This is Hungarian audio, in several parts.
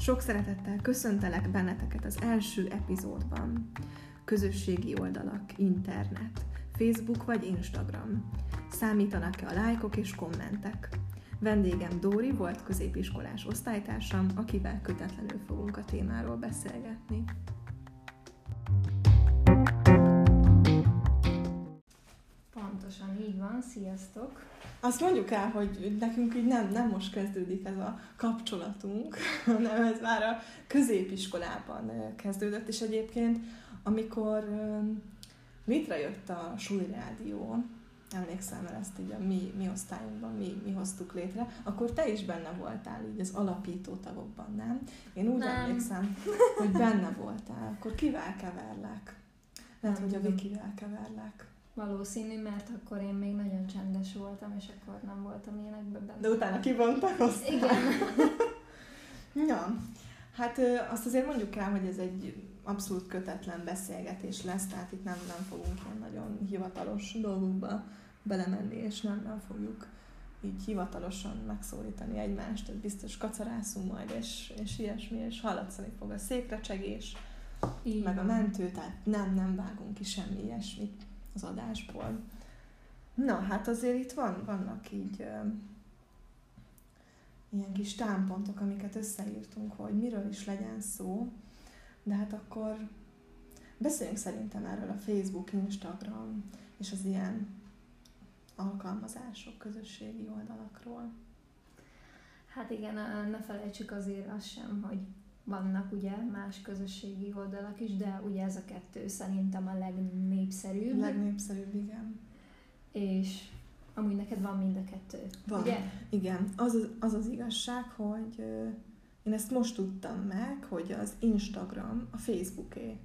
Sok szeretettel köszöntelek benneteket az első epizódban. Közösségi oldalak, internet, Facebook vagy Instagram. Számítanak-e a lájkok és kommentek? Vendégem Dóri volt középiskolás osztálytársam, akivel kötetlenül fogunk a témáról beszélgetni. Pontosan így van, sziasztok! Azt mondjuk el, hogy nekünk így nem, nem most kezdődik ez a kapcsolatunk, hanem ez már a középiskolában kezdődött, és egyébként amikor létrejött a súlyrádió, emlékszem, mert ezt így a mi, mi osztályunkban mi, mi hoztuk létre, akkor te is benne voltál így az alapító tagokban, nem? Én úgy nem. emlékszem, hogy benne voltál. Akkor kivel keverlek? Lehet, hogy a Vikivel keverlek. Valószínű, mert akkor én még nagyon csendes voltam, és akkor nem voltam ilyenekben benne. De utána kibontakoztál. Igen. ja, hát azt azért mondjuk el, hogy ez egy abszolút kötetlen beszélgetés lesz, tehát itt nem, nem fogunk ilyen nagyon hivatalos dolgokba belemenni, és nem, nem fogjuk így hivatalosan megszólítani egymást, tehát biztos kacarászunk majd, és, és ilyesmi, és hallatszani fog a székrecsegés, így meg a mentő, tehát nem, nem vágunk ki semmi ilyesmit az adásból. Na, hát azért itt van, vannak így ö, ilyen kis támpontok, amiket összeírtunk, hogy miről is legyen szó, de hát akkor beszéljünk szerintem erről a Facebook, Instagram és az ilyen alkalmazások, közösségi oldalakról. Hát igen, ne felejtsük azért azt sem, hogy vannak ugye más közösségi oldalak is, de ugye ez a kettő szerintem a legnépszerűbb. Legnépszerűbb, igen. És amúgy neked van mind a kettő, van. ugye? Igen. Az az, az az igazság, hogy én ezt most tudtam meg, hogy az Instagram a Facebooké.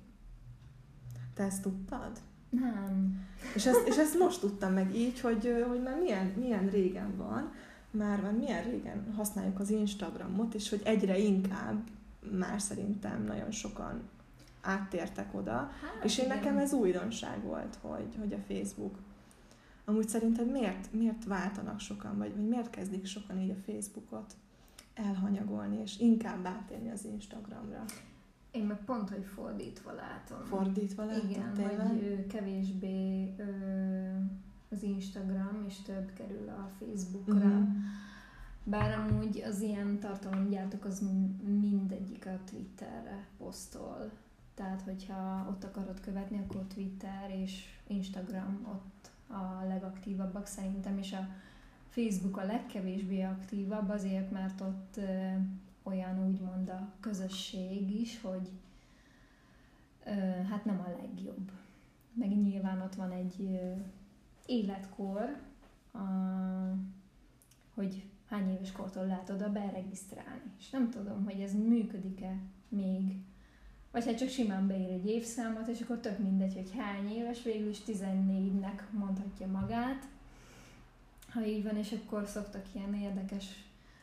Te ezt tudtad? Nem. És ezt, és ezt most tudtam meg így, hogy, hogy már milyen, milyen régen van, már, már milyen régen használjuk az Instagramot, és hogy egyre inkább már szerintem nagyon sokan áttértek oda, hát, és én nekem ez újdonság volt, hogy, hogy a Facebook. Amúgy szerinted miért, miért váltanak sokan, vagy, vagy miért kezdik sokan így a Facebookot elhanyagolni, és inkább átérni az Instagramra? Én meg pont, hogy fordítva látom. Fordítva látom, Igen, tényleg? hogy kevésbé ö, az Instagram, és több kerül a Facebookra. Uh-huh bár amúgy az ilyen tartalomgyártók az mindegyik a Twitterre posztol. Tehát, hogyha ott akarod követni, akkor Twitter és Instagram ott a legaktívabbak szerintem, és a Facebook a legkevésbé aktívabb, azért, mert ott ö, olyan úgymond a közösség is, hogy ö, hát nem a legjobb. Meg nyilván ott van egy ö, életkor, a, hogy hány éves kortól lehet oda beregisztrálni. És nem tudom, hogy ez működik-e még. Vagy hát csak simán beír egy évszámot, és akkor tök mindegy, hogy hány éves, végül is 14-nek mondhatja magát. Ha így van, és akkor szoktak ilyen érdekes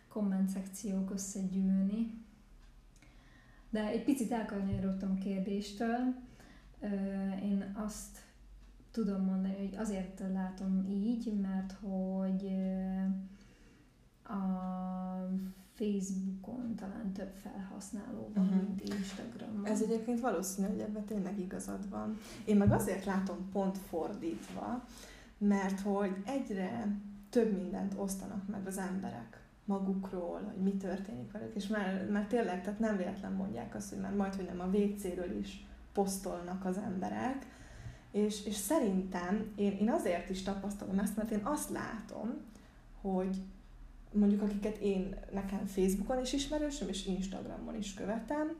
komment szekciók összegyűlni. De egy picit elkanyarodtam a kérdéstől. Én azt tudom mondani, hogy azért látom így, mert hogy a Facebookon talán több felhasználó van, uh-huh. mint Instagramon. Ez egyébként valószínű, hogy ebben tényleg igazad van. Én meg azért látom pont fordítva, mert hogy egyre több mindent osztanak meg az emberek magukról, hogy mi történik velük, és már, már tényleg, tehát nem véletlen mondják azt, hogy már majd, hogy nem a WC-ről is posztolnak az emberek, és, és szerintem én, én azért is tapasztalom ezt, mert én azt látom, hogy mondjuk akiket én nekem Facebookon is ismerősöm, és Instagramon is követem,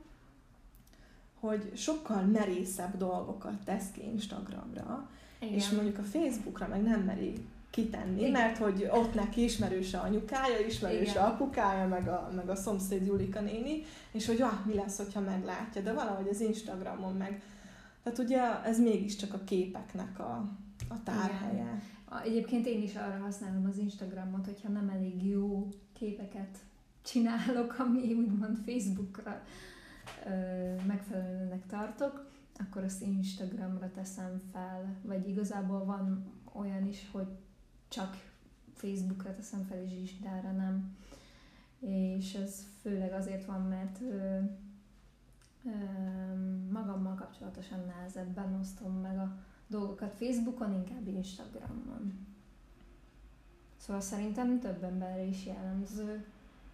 hogy sokkal merészebb dolgokat tesz ki Instagramra, Igen. és mondjuk a Facebookra meg nem meri kitenni, Igen. mert hogy ott neki ismerőse anyukája, ismerőse Igen. apukája, meg a, meg a szomszéd Julika néni, és hogy ah, mi lesz, hogyha meglátja, de valahogy az Instagramon meg, tehát ugye ez mégiscsak a képeknek a, a tárhelye. Igen. Egyébként én is arra használom az Instagramot, hogyha nem elég jó képeket csinálok, ami úgymond Facebookra ö, megfelelőnek tartok, akkor azt Instagramra teszem fel, vagy igazából van olyan is, hogy csak Facebookra teszem fel, és Istára nem. és ez főleg azért van, mert ö, ö, magammal kapcsolatosan nehezebben osztom meg a dolgokat Facebookon, inkább Instagramon. Szóval szerintem több ember is jellemző,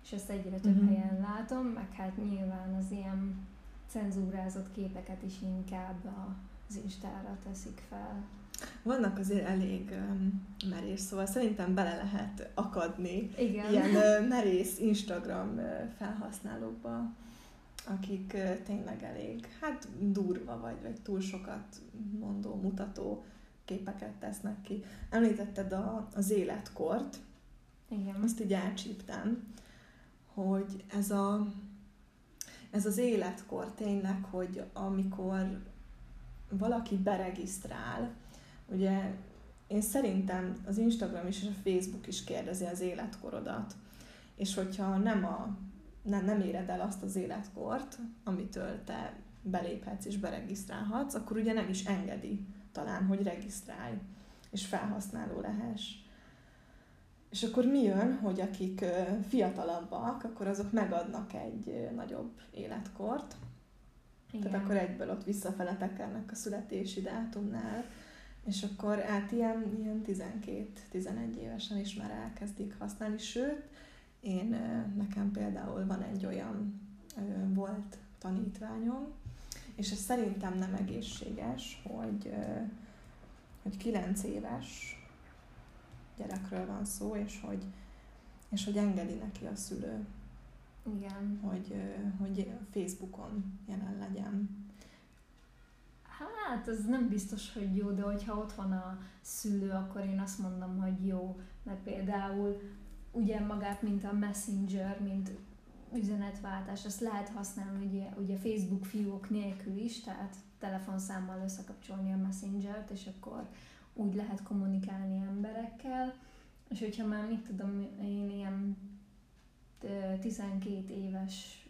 és ezt egyre több uh-huh. helyen látom, meg hát nyilván az ilyen cenzúrázott képeket is inkább az Instára teszik fel. Vannak azért elég um, merész, szóval szerintem bele lehet akadni Igen. ilyen uh, merész Instagram uh, felhasználókba, akik tényleg elég, hát durva vagy, vagy túl sokat mondó, mutató képeket tesznek ki. Említetted a, az életkort, Igen. azt így elcsíptem, hogy ez a ez az életkor tényleg, hogy amikor valaki beregisztrál, ugye én szerintem az Instagram is és a Facebook is kérdezi az életkorodat. És hogyha nem, a, nem, nem éred el azt az életkort, amitől te beléphetsz és beregisztrálhatsz, akkor ugye nem is engedi talán, hogy regisztrálj és felhasználó lehess. És akkor mi jön, hogy akik fiatalabbak, akkor azok megadnak egy nagyobb életkort. Igen. Tehát akkor egyből ott visszafele tekernek a születési dátumnál, és akkor át ilyen, ilyen 12-11 évesen is már elkezdik használni. Sőt, én, nekem például van egy olyan volt tanítványom, és ez szerintem nem egészséges, hogy, hogy 9 éves gyerekről van szó, és hogy, és hogy engedi neki a szülő, Igen. hogy, hogy Facebookon jelen legyen. Hát, ez nem biztos, hogy jó, de hogyha ott van a szülő, akkor én azt mondom, hogy jó, mert például ugye magát, mint a Messenger, mint üzenetváltás, azt lehet használni ugye, ugye Facebook fiók nélkül is, tehát telefonszámmal összekapcsolni a Messenger-t, és akkor úgy lehet kommunikálni emberekkel, és hogyha már mit tudom, én ilyen 12 éves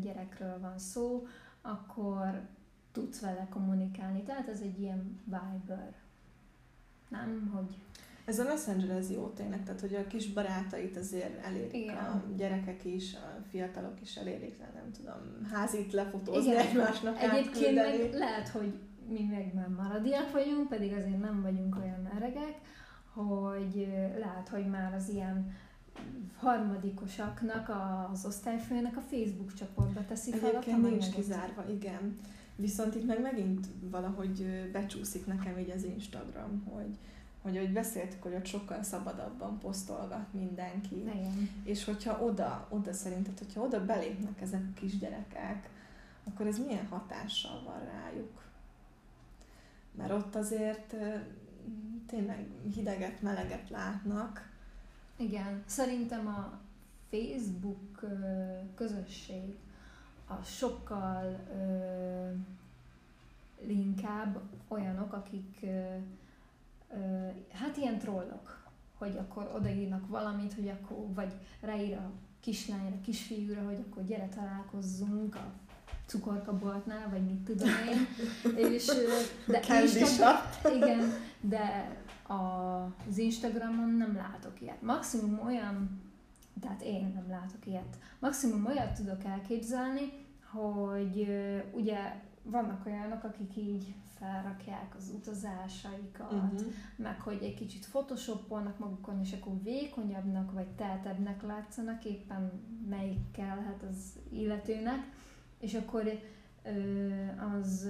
gyerekről van szó, akkor tudsz vele kommunikálni. Tehát ez egy ilyen Viber. Nem, hogy... Ez a Messenger ez jó tényleg, tehát hogy a kis barátait azért elérik Igen. a gyerekek is, a fiatalok is elérik, nem tudom, házit lefotózni Igen. egymásnak Egyébként meg lehet, hogy mi meg már maradiak vagyunk, pedig azért nem vagyunk olyan öregek, hogy lehet, hogy már az ilyen harmadikosaknak, az osztályfőnek a Facebook csoportba teszi fel Egyébként nincs kizárva, igen. Viszont itt meg megint valahogy becsúszik nekem így az Instagram, hogy, hogy ahogy beszéltük, hogy ott sokkal szabadabban posztolgat mindenki. Igen. És hogyha oda, oda szerinted, hogyha oda belépnek ezek a kisgyerekek, akkor ez milyen hatással van rájuk? Mert ott azért tényleg hideget, meleget látnak. Igen, szerintem a Facebook közösség a sokkal inkább olyanok, akik hát ilyen trollok, hogy akkor odaírnak valamit, hogy akkor, vagy ráír a kislányra, kisfiúra, hogy akkor gyere találkozzunk a cukorkaboltnál, vagy mit tudom én. És, de Instagram, igen, de a, az Instagramon nem látok ilyet. Maximum olyan, tehát én nem látok ilyet. Maximum olyat tudok elképzelni, hogy ugye vannak olyanok, akik így felrakják az utazásaikat, uh-huh. meg hogy egy kicsit photoshopolnak magukon, és akkor vékonyabbnak vagy teltebbnek látszanak, éppen melyik kellhet az illetőnek és akkor az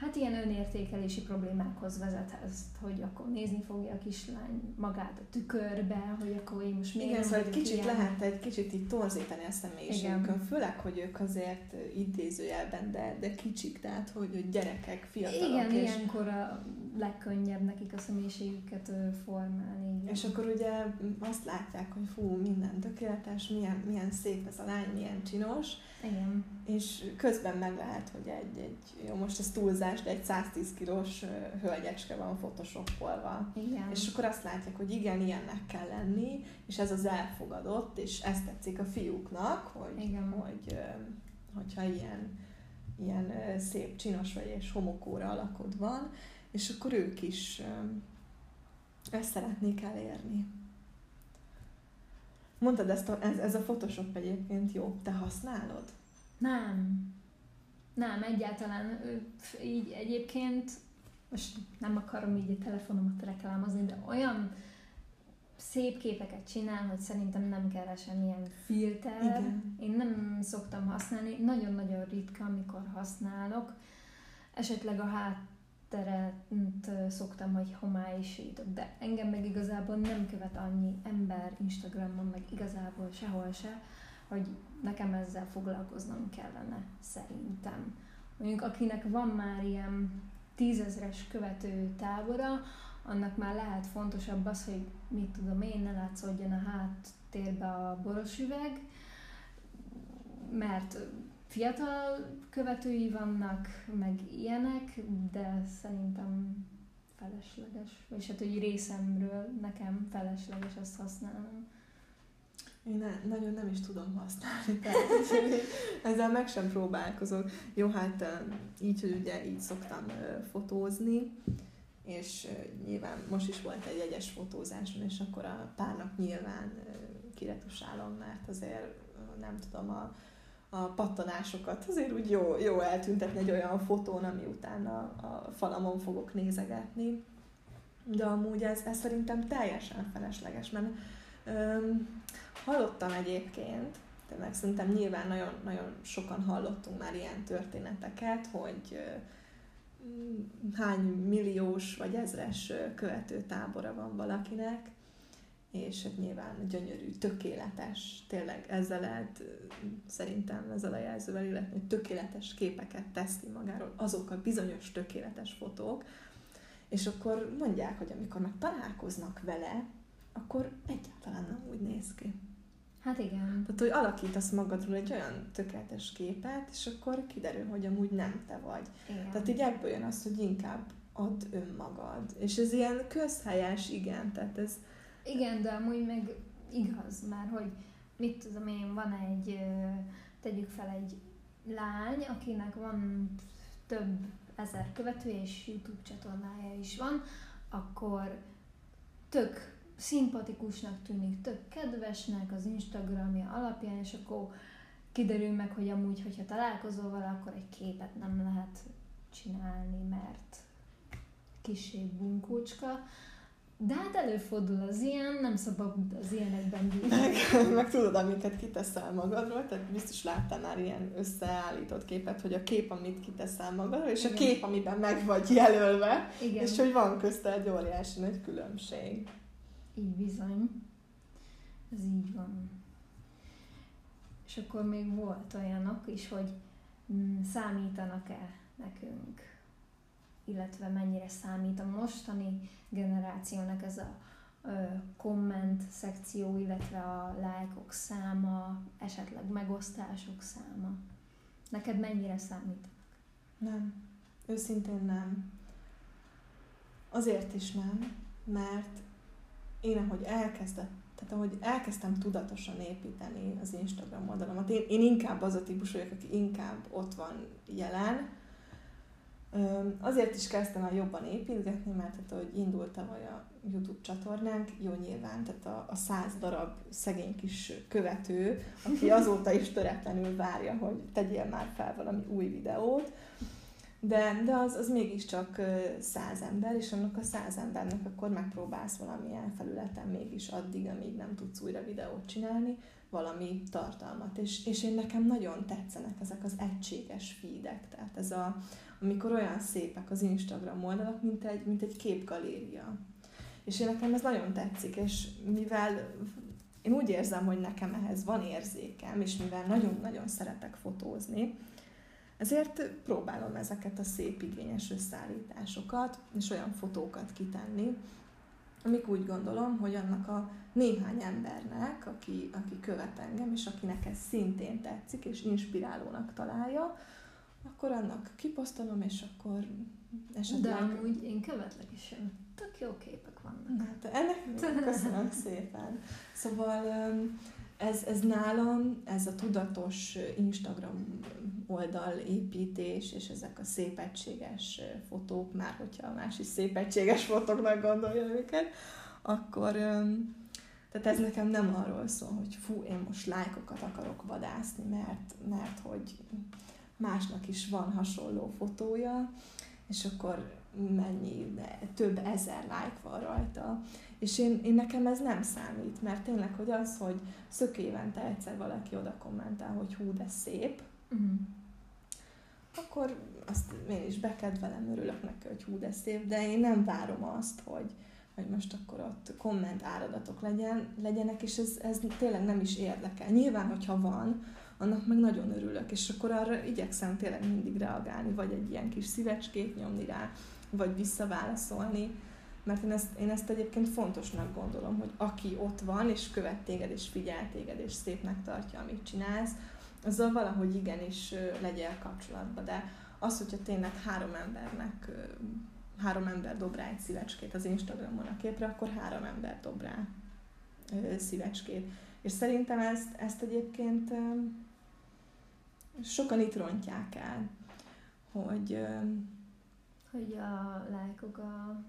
hát ilyen önértékelési problémákhoz vezet ezt, hogy akkor nézni fogja a kislány magát a tükörbe, hogy akkor én most miért Igen, szóval egy kicsit ilyen... lehet egy kicsit így torzítani a személyiségükön, főleg, hogy ők azért idézőjelben, de, de kicsik, tehát hogy, hogy gyerekek, fiatalok. Igen, és... ilyenkor a legkönnyebb nekik a személyiségüket formálni. Igen. És akkor ugye azt látják, hogy fú, minden tökéletes, milyen, milyen szép ez a lány, milyen csinos. Igen. És közben meg lehet, hogy egy, egy jó, most ez túlzás, de egy 110 kilós hölgyecske van photoshopolva. Igen. És akkor azt látják, hogy igen, ilyennek kell lenni, és ez az elfogadott, és ezt tetszik a fiúknak, hogy, igen. hogy hogyha ilyen, ilyen szép, csinos vagy, és homokóra alakod van, és akkor ők is ezt szeretnék elérni. Mondtad, ezt a, ez, ez a Photoshop egyébként jó. Te használod? Nem. Nem, egyáltalán. Így egyébként, most nem akarom így a telefonomat reklámozni, de olyan szép képeket csinál, hogy szerintem nem kell semmilyen filter. Igen. Én nem szoktam használni, nagyon-nagyon ritka, amikor használok. Esetleg a hátteret szoktam, hogy homályosítok, de engem meg igazából nem követ annyi ember Instagramon, meg igazából sehol se, hogy nekem ezzel foglalkoznom kellene, szerintem. Mondjuk akinek van már ilyen tízezres követő tábora, annak már lehet fontosabb az, hogy mit tudom én, ne látszódjon a háttérbe a boros üveg, mert fiatal követői vannak, meg ilyenek, de szerintem felesleges. Vagyis hát, hogy részemről nekem felesleges ezt használnom. Én ne, nagyon nem is tudom használni, tehát ezzel meg sem próbálkozok. Jó, hát így, hogy ugye így szoktam fotózni, és nyilván most is volt egy egyes fotózáson, és akkor a párnak nyilván kiretusálom, mert azért nem tudom, a, a pattanásokat azért úgy jó, jó eltüntetni egy olyan fotón, ami utána a falamon fogok nézegetni. De amúgy ez, ez szerintem teljesen felesleges, mert hallottam egyébként, tényleg szerintem nyilván nagyon, nagyon sokan hallottunk már ilyen történeteket, hogy hány milliós vagy ezres követőtábora van valakinek, és hát nyilván gyönyörű, tökéletes, tényleg ezzel lehet szerintem ezzel a jelzővel illetni, hogy tökéletes képeket tesz ki magáról, azok a bizonyos tökéletes fotók, és akkor mondják, hogy amikor meg találkoznak vele, akkor egyáltalán nem úgy néz ki. Hát igen. Tehát, hogy alakítasz magadról egy olyan tökéletes képet, és akkor kiderül, hogy amúgy nem te vagy. Igen. Tehát így ebből jön az, hogy inkább add önmagad. És ez ilyen közhelyes, igen, tehát ez... Igen, de amúgy meg igaz, mert hogy mit tudom én, van egy, tegyük fel egy lány, akinek van több ezer követője, és YouTube csatornája is van, akkor tök szimpatikusnak tűnik, tök kedvesnek az Instagramja alapján, és akkor kiderül meg, hogy amúgy, hogyha találkozol vele, akkor egy képet nem lehet csinálni, mert kisebb bunkócska. De hát előfordul az ilyen, nem szabad az ilyenekben meg, meg tudod, amiket kiteszel magadról, tehát biztos láttál már ilyen összeállított képet, hogy a kép, amit kiteszel magadról, és Igen. a kép, amiben meg vagy jelölve, Igen. és hogy van közte egy óriási nagy különbség. Így bizony. Ez így van. És akkor még volt olyanok is, hogy mm, számítanak-e nekünk, illetve mennyire számít a mostani generációnak ez a ö, komment szekció, illetve a lájkok száma, esetleg megosztások száma. Neked mennyire számít? Nem. Őszintén nem. Azért is nem, mert én ahogy elkezdett, tehát ahogy elkezdtem tudatosan építeni az Instagram oldalamat, én, én inkább az a típus vagyok, aki inkább ott van jelen, Azért is kezdtem el jobban építgetni, mert hát, ahogy indult tavaly a YouTube csatornánk, jó nyilván, tehát a, a száz darab szegény kis követő, aki azóta is töretlenül várja, hogy tegyél már fel valami új videót, de, de az, az mégiscsak száz ember, és annak a száz embernek akkor megpróbálsz valamilyen felületen mégis addig, amíg nem tudsz újra videót csinálni, valami tartalmat. És, és én nekem nagyon tetszenek ezek az egységes feedek, tehát ez a, amikor olyan szépek az Instagram oldalak, mint egy, mint egy képgaléria. És én nekem ez nagyon tetszik, és mivel én úgy érzem, hogy nekem ehhez van érzékem, és mivel nagyon-nagyon szeretek fotózni, ezért próbálom ezeket a szép igényes összeállításokat és olyan fotókat kitenni, amik úgy gondolom, hogy annak a néhány embernek, aki, aki követ engem, és akinek ez szintén tetszik, és inspirálónak találja, akkor annak kiposztolom, és akkor esetleg... De amúgy én követlek is, tök jó képek vannak. Hát ennek köszönöm szépen. Szóval ez, ez nálam, ez a tudatos Instagram oldal építés, és ezek a szép egységes fotók, már hogyha más is szép egységes fotóknak gondolja őket, akkor, Tehát ez nekem nem arról szól, hogy fú, én most lájkokat akarok vadászni, mert, mert hogy másnak is van hasonló fotója, és akkor mennyi, több ezer like van rajta. És én, én nekem ez nem számít, mert tényleg, hogy az, hogy szök évente egyszer valaki oda kommentál, hogy hú, de szép, uh-huh. akkor azt én is bekedvelem, örülök neki, hogy hú, de szép, de én nem várom azt, hogy, hogy most akkor ott komment áradatok legyen, legyenek, és ez, ez tényleg nem is érdekel. Nyilván, hogyha van, annak meg nagyon örülök, és akkor arra igyekszem tényleg mindig reagálni, vagy egy ilyen kis szívecskét nyomni rá, vagy visszaválaszolni, mert én ezt, én ezt egyébként fontosnak gondolom, hogy aki ott van, és követ téged, és figyel téged, és szépnek tartja, amit csinálsz, azzal valahogy igenis legyél kapcsolatban, de az, hogyha tényleg három embernek, három ember dob rá egy szívecskét az Instagramon a képre, akkor három ember dob rá szívecskét. És szerintem ezt, ezt egyébként sokan itt rontják el, hogy hogy a lájkok a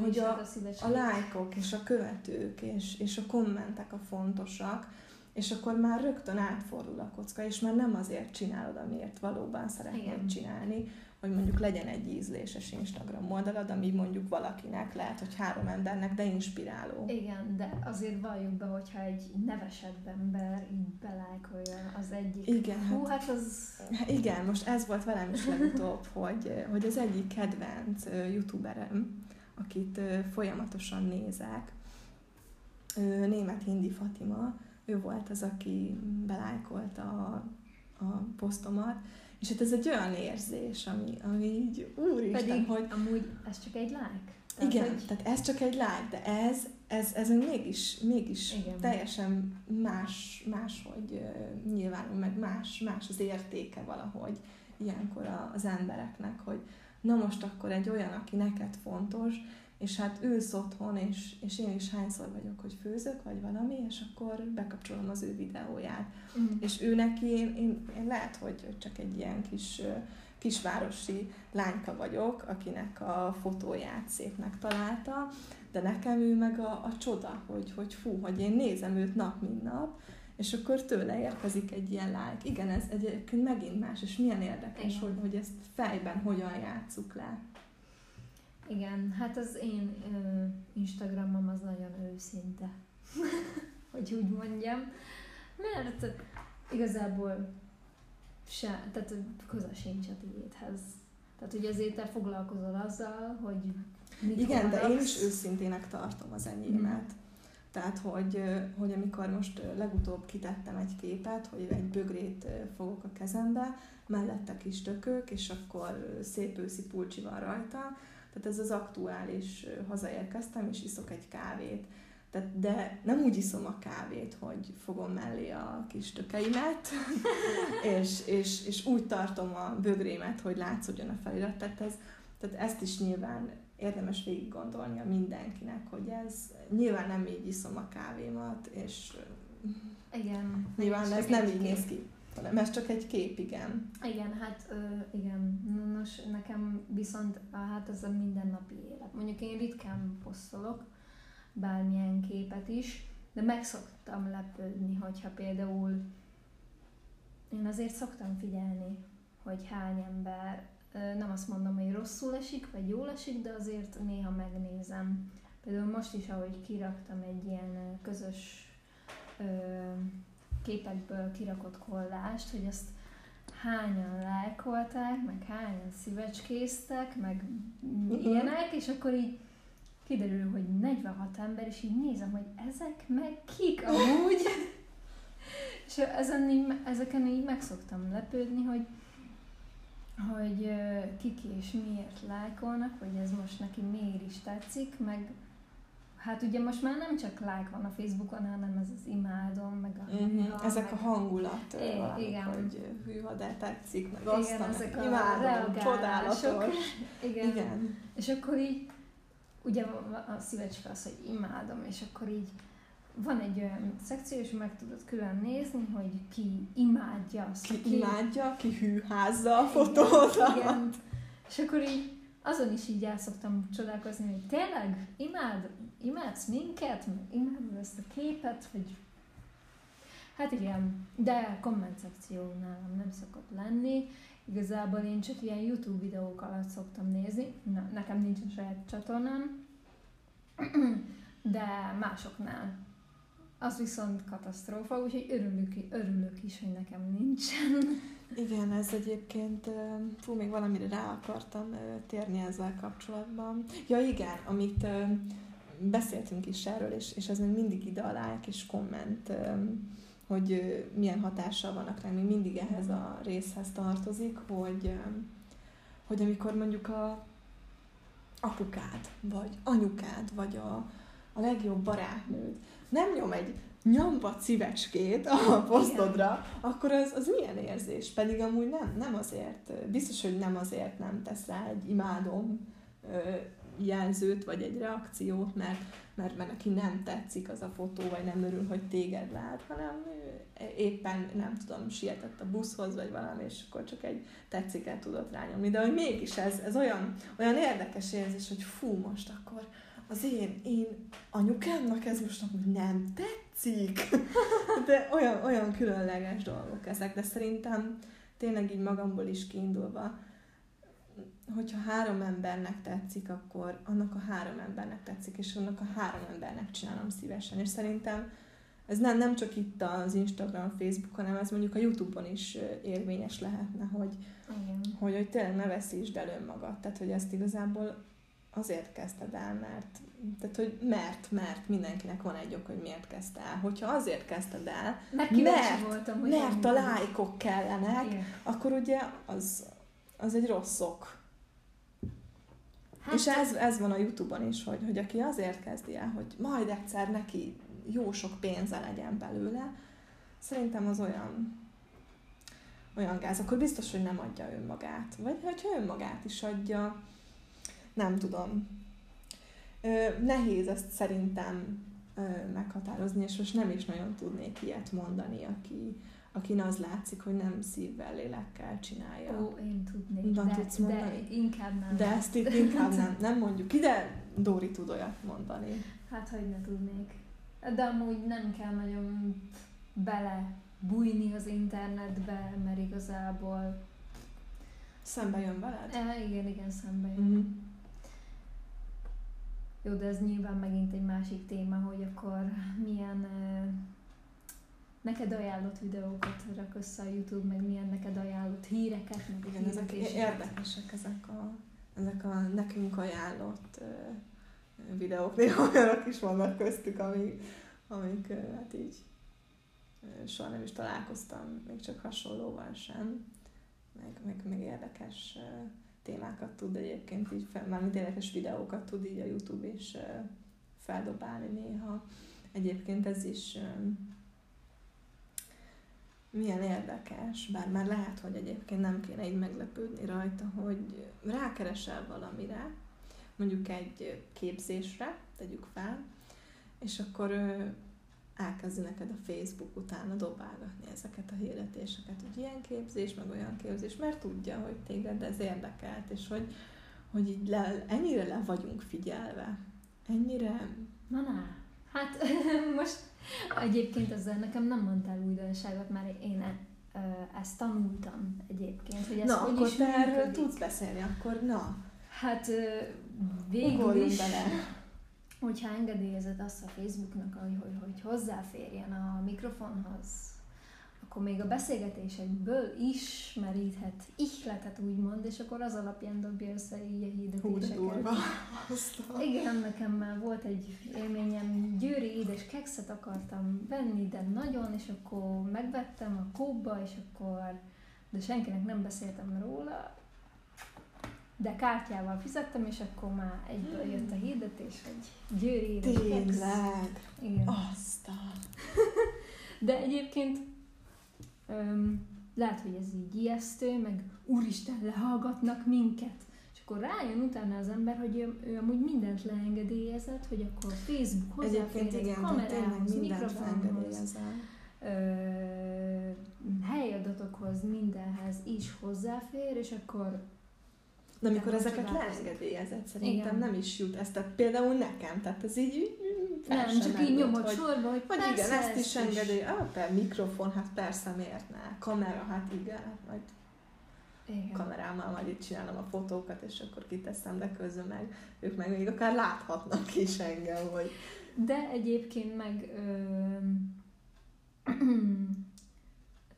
hogy a, a, a lájkok és a követők és, és a kommentek a fontosak, és akkor már rögtön átfordul a kocka, és már nem azért csinálod, amiért valóban szeretnéd Igen. csinálni, hogy mondjuk legyen egy ízléses Instagram oldalad, ami mondjuk valakinek lehet, hogy három embernek, de inspiráló. Igen, de azért valljuk be, hogyha egy nevesebb ember így belájkolja az egyik. Igen, Hú, hát, hát az... Igen, most ez volt velem is legutóbb, hogy, hogy az egyik kedvenc youtuberem, akit folyamatosan nézek, német Hindi Fatima, ő volt az, aki belájkolta a, a posztomat, és hát ez egy olyan érzés, ami, ami így, úristen, Pedig hogy... amúgy ez csak egy like. Tehát, igen, hogy... tehát ez csak egy like, de ez, ez, ez mégis, mégis igen. teljesen más, más, hogy uh, nyilvánul, meg más, más az értéke valahogy ilyenkor az embereknek, hogy na most akkor egy olyan, aki neked fontos, és hát ülsz otthon, és, és én is hányszor vagyok, hogy főzök, vagy valami, és akkor bekapcsolom az ő videóját. Mm. És ő neki, én, én, én lehet, hogy csak egy ilyen kis kisvárosi lányka vagyok, akinek a fotóját szépnek találta, de nekem ő meg a, a csoda, hogy, hogy fú, hogy én nézem őt nap, mint nap, és akkor tőle érkezik egy ilyen like. Igen, ez egyébként megint más, és milyen érdekes, hogy, hogy ezt fejben hogyan játsszuk le. Igen, hát az én ö, Instagramom az nagyon őszinte, hogy úgy mondjam, mert igazából se, tehát köze sincs a tiédhez. Tehát, hogy azért te foglalkozol azzal, hogy mit Igen, de én is őszintének tartom az enyémet. Mm. Tehát, hogy, hogy amikor most legutóbb kitettem egy képet, hogy egy bögrét fogok a kezembe, mellette kis tökök, és akkor szép őszi pulcsi van rajta, tehát ez az aktuális, hazaérkeztem, és iszok egy kávét. Tehát, de nem úgy iszom a kávét, hogy fogom mellé a kis tökeimet, és, és, és úgy tartom a bögrémet, hogy látszódjon a felirat. Tehát, ez, tehát ezt is nyilván érdemes végig gondolni a mindenkinek, hogy ez nyilván nem így iszom a kávémat, és igen, nyilván ez nem így néz ki hanem ez csak egy kép, igen. Igen, hát igen. Nos, nekem viszont hát ez a mindennapi élet. Mondjuk én ritkán posztolok bármilyen képet is, de meg szoktam lepődni, hogyha például én azért szoktam figyelni, hogy hány ember, nem azt mondom, hogy rosszul esik, vagy jól esik, de azért néha megnézem. Például most is, ahogy kiraktam egy ilyen közös képekből kirakott kollást, hogy azt hányan lájkolták, meg hányan szívecskéztek, meg uh-huh. ilyenek, és akkor így kiderül, hogy 46 ember, és így nézem, hogy ezek meg kik amúgy. és ezen így, ezeken így meg szoktam lepődni, hogy hogy kik és miért lájkolnak, hogy ez most neki miért is tetszik, meg Hát ugye most már nem csak like van a Facebookon, hanem ez az imádom, meg a uh-huh. hűha, Ezek meg a hangulat, é, valamik, igen. hogy hűha, de tetszik, meg azt igen, ezek a imádom, csodálatos. Igen. igen. És akkor így, ugye a szívecske az, hogy imádom, és akkor így van egy olyan szekció, és meg tudod külön nézni, hogy ki imádja azt. Ki, ki imádja, ki hűházza a. Igen, igen. És akkor így azon is így el szoktam csodálkozni, hogy tényleg imád, imádsz minket, imádod ezt a képet, hogy hát igen, de komment szekció nálam nem szokott lenni. Igazából én csak ilyen YouTube videók alatt szoktam nézni, Na, nekem nincsen saját csatornám, de másoknál. Az viszont katasztrófa, úgyhogy örülök, örülök is, hogy nekem nincsen. Igen, ez egyébként, fú, még valamire rá akartam térni ezzel kapcsolatban. Ja igen, amit beszéltünk is erről, és, és ez még mindig ide a like és komment, hogy milyen hatással vannak rá, még mindig ehhez a részhez tartozik, hogy, hogy amikor mondjuk a apukád, vagy anyukád, vagy a, a legjobb barátnőd nem nyom egy nyamba szívecskét a posztodra, Igen. akkor az, az milyen érzés? Pedig amúgy nem, nem azért, biztos, hogy nem azért nem tesz rá egy imádom jelzőt, vagy egy reakciót, mert, mert, mert neki nem tetszik az a fotó, vagy nem örül, hogy téged lát, hanem éppen, nem tudom, sietett a buszhoz, vagy valami, és akkor csak egy tetsziket tudott rányomni. De hogy mégis ez, ez olyan, olyan érdekes érzés, hogy fú, most akkor az én, én anyukámnak ez most nem tetszik. De olyan, olyan különleges dolgok ezek, de szerintem tényleg így magamból is kiindulva, hogyha három embernek tetszik, akkor annak a három embernek tetszik, és annak a három embernek csinálom szívesen. És szerintem ez nem, nem csak itt az Instagram, Facebook, hanem ez mondjuk a Youtube-on is érvényes lehetne, hogy, hogy, hogy tényleg ne veszítsd el önmagad. Tehát, hogy ezt igazából azért kezdted el, mert, tehát, hogy mert, mert mindenkinek van egy ok, hogy miért kezdte el. Hogyha azért kezdted el, mert, mert, voltam, hogy mert a lájkok kellenek, Igen. akkor ugye az, az egy rossz ok. Hát, és ez, ez van a Youtube-on is, hogy, hogy aki azért kezdi el, hogy majd egyszer neki jó sok pénze legyen belőle, szerintem az olyan olyan gáz, akkor biztos, hogy nem adja önmagát. Vagy hogyha önmagát is adja, nem tudom. Ö, nehéz ezt szerintem ö, meghatározni, és most nem is nagyon tudnék ilyet mondani, aki, akin az látszik, hogy nem szívvel, lélekkel csinálja. Ó, én tudnék, de, tudsz mondani? de inkább nem. De ezt itt inkább nem, nem mondjuk ide Dóri tud olyat mondani. Hát, hogy ne tudnék. De amúgy nem kell nagyon bele bújni az internetbe, mert igazából... Szembe jön veled? E, igen, igen, szembe jön. Mm-hmm. Jó, de ez nyilván megint egy másik téma, hogy akkor milyen neked ajánlott videókat rak össze a YouTube, meg milyen neked ajánlott híreket, meg Igen, ezek érdekesek, ezek a, ezek a nekünk ajánlott uh, videók, néha olyanok is vannak köztük, amik, amik uh, hát így uh, soha nem is találkoztam, még csak hasonlóval sem, meg, meg, meg érdekes uh, témákat tud egyébként így, fel, mármint érdekes videókat tud így a YouTube is feldobálni néha. Egyébként ez is milyen érdekes, bár már lehet, hogy egyébként nem kéne így meglepődni rajta, hogy rákeresel valamire, mondjuk egy képzésre, tegyük fel, és akkor elkezdi neked a Facebook utána dobálgatni ezeket a hirdetéseket, hogy ilyen képzés, meg olyan képzés, mert tudja, hogy téged ez érdekelt, és hogy, hogy így le, ennyire le vagyunk figyelve. Ennyire... Na, na. Hát most egyébként ezzel nekem nem mondtál újdonságot, mert én e, ezt tanultam egyébként, hogy ez na, hogy akkor is te erről tudsz beszélni, akkor na. Hát végül Ugorjunk is... Bele hogyha engedélyezed azt a Facebooknak, hogy, hogy, hogy hozzáférjen a mikrofonhoz, akkor még a beszélgetésekből ismeríthet ihletet úgymond, és akkor az alapján dobja össze így a hirdetéseket. Igen, nekem már volt egy élményem, győri édes kekszet akartam venni, de nagyon, és akkor megvettem a kóba, és akkor, de senkinek nem beszéltem róla, de kártyával fizettem, és akkor már egyből jött a hirdetés, hogy Győri Tényleg? Igen. Azt a... De egyébként öm, lehet, hogy ez így ijesztő, meg úristen, lehallgatnak minket. És akkor rájön utána az ember, hogy ő, ő amúgy mindent leengedélyezett, hogy akkor Facebook hozzáférhet, kamerához, mikrofonhoz, helyadatokhoz, mindenhez is hozzáfér, és akkor de amikor ezeket leengedélyezett, szerintem Igen. nem is jut ezt. Tehát például nekem, tehát ez így Nem, csak így nyomod hogy, sorba, hogy hogy persze, igen, ezt is engedély. Ah, per mikrofon, hát persze, miért ne? Kamera, hát igen, hát majd Igen. kamerámmal majd itt csinálom a fotókat, és akkor kiteszem, de közben meg ők meg még akár láthatnak is engem, hogy De egyébként meg ö,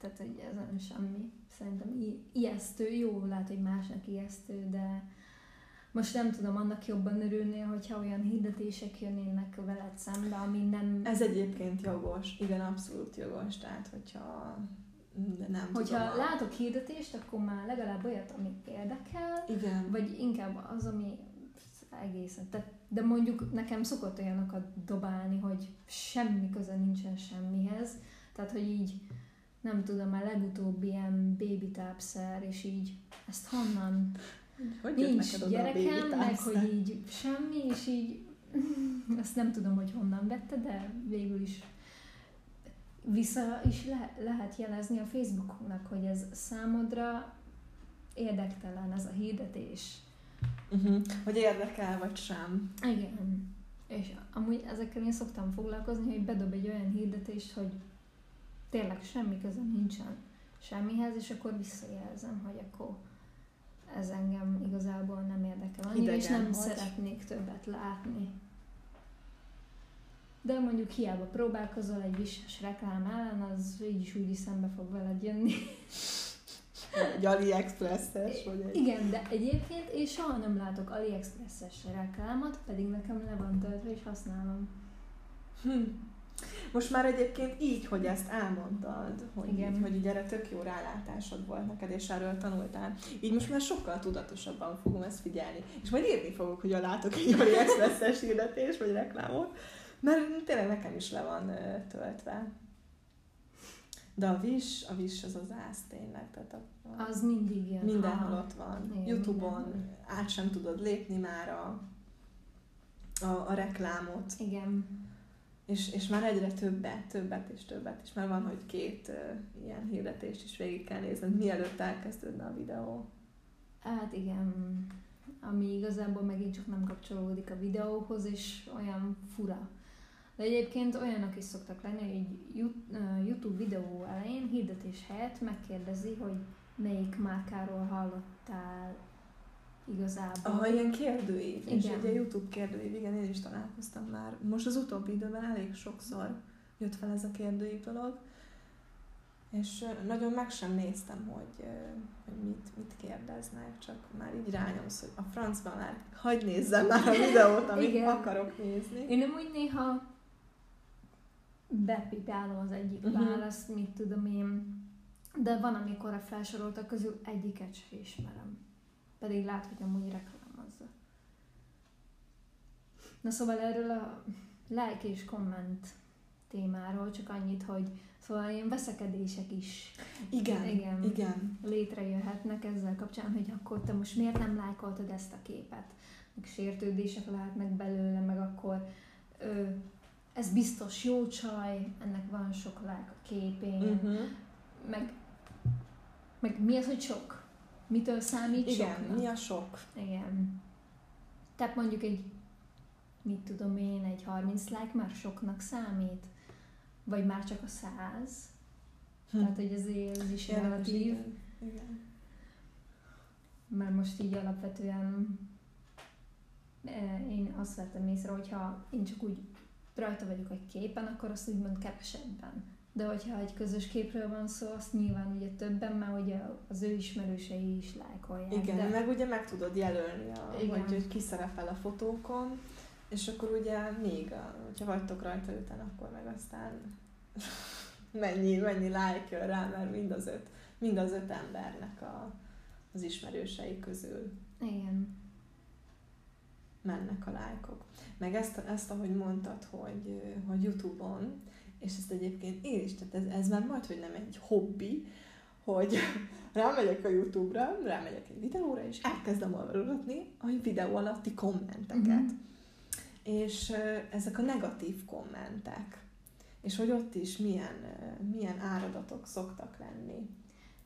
tehát hogy ezen semmi. Szerintem ijesztő, jó, lehet, hogy másnak ijesztő, de most nem tudom annak jobban örülnél, hogyha olyan hirdetések jönnének veled szembe, ami nem... ez egyébként jogos, igen, abszolút jogos, tehát hogyha de nem hogyha tudom. látok hirdetést, akkor már legalább olyat, ami érdekel, Igen. vagy inkább az, ami egészen. Tehát, de mondjuk nekem szokott olyanokat dobálni, hogy semmi köze nincsen semmihez. Tehát, hogy így nem tudom, a legutóbbi ilyen baby tápszer, és így ezt honnan? Hogy Nincs gyerekem, meg hogy így semmi, és így azt nem tudom, hogy honnan vette, de végül is vissza is le- lehet jelezni a Facebooknak, hogy ez számodra érdektelen ez a hirdetés. Uh-huh. Hogy érdekel, vagy sem. Igen. És amúgy ezekkel én szoktam foglalkozni, hogy bedob egy olyan hirdetést, hogy tényleg semmi köze nincsen semmihez, és akkor visszajelzem, hogy akkor ez engem igazából nem érdekel annyira, és Idegen nem vagy. szeretnék többet látni. De mondjuk hiába próbálkozol egy visses reklám ellen, az így is úgy is szembe fog veled jönni. Egy AliExpress-es, vagy egy... Igen, de egyébként én soha nem látok AliExpress-es reklámot, pedig nekem le van töltve és használom. Hm. Most már egyébként így, hogy ezt elmondtad, hogy, Igen. így, hogy így erre tök jó rálátásod volt neked, és erről tanultál, így most már sokkal tudatosabban fogom ezt figyelni. És majd írni fogok, hogy látok egy AliExpress-es hirdetés, vagy reklámot, mert tényleg nekem is le van töltve. De a vis, a vis az az ász tényleg, tehát a, a, Az mindig jön. mindenhol Ha. ott van. Igen, Youtube-on mindenhol. át sem tudod lépni már a, a, a reklámot. Igen. És, és már egyre többet, többet és többet, és már van, hogy két uh, ilyen hirdetést is végig kell nézned, mielőtt elkezdődne a videó. Hát igen, ami igazából megint csak nem kapcsolódik a videóhoz, és olyan fura. De egyébként olyanok is szoktak lenni, hogy YouTube videó elején hirdetés helyett megkérdezi, hogy melyik márkáról hallottál igazából. Aha, ilyen kérdőív, és ugye YouTube kérdőív, igen, én is találkoztam már. Most az utóbbi időben elég sokszor jött fel ez a kérdőív dolog, és nagyon meg sem néztem, hogy, hogy mit, mit kérdeznek, csak már így rányomsz, hogy a francban már hagyd nézzem már a videót, amit Igen. akarok nézni. Én úgy néha bepipálom az egyik uh-huh. választ, mit tudom én, de van, amikor a felsoroltak közül egyiket sem ismerem. Pedig lát, hogy amúgy reklámozza. Na szóval erről a like és komment témáról csak annyit, hogy szóval ilyen veszekedések is Igen, Igen. igen. létrejöhetnek ezzel kapcsán, hogy akkor te most miért nem lájkoltad ezt a képet? Meg sértődések lehetnek belőle, meg akkor ö, ez biztos jó csaj, ennek van sok like a képén, uh-huh. Meg, meg mi az, hogy sok? Mitől számít Igen, soknak? mi a sok? Igen. Tehát mondjuk egy, mit tudom én, egy 30 like már soknak számít? Vagy már csak a 100? Hm. Tehát, hogy azért ez is relatív. igen. igen. Mert most így alapvetően eh, én azt vettem észre, hogyha én csak úgy rajta vagyok egy képen, akkor azt úgymond kevesebben. De hogyha egy közös képről van szó, azt nyilván ugye többen, mert ugye az ő ismerősei is lájkolják. Igen, de... meg ugye meg tudod jelölni, a, Igen. hogy, hogy ki szerepel a fotókon, és akkor ugye még, a, hogyha vagytok rajta öten, akkor meg aztán mennyi, mennyi like jön rá, mert mind az öt, mind az öt embernek a, az ismerősei közül Igen. mennek a lájkok. Meg ezt, ezt ahogy mondtad, hogy, hogy Youtube-on, és ezt egyébként én is, tehát ez, ez már majd, hogy nem egy hobbi, hogy rámegyek a Youtube-ra, rámegyek egy videóra, és elkezdem olvasgatni a videó alatti kommenteket. Mhm. És ezek a negatív kommentek. És hogy ott is milyen, milyen áradatok szoktak lenni.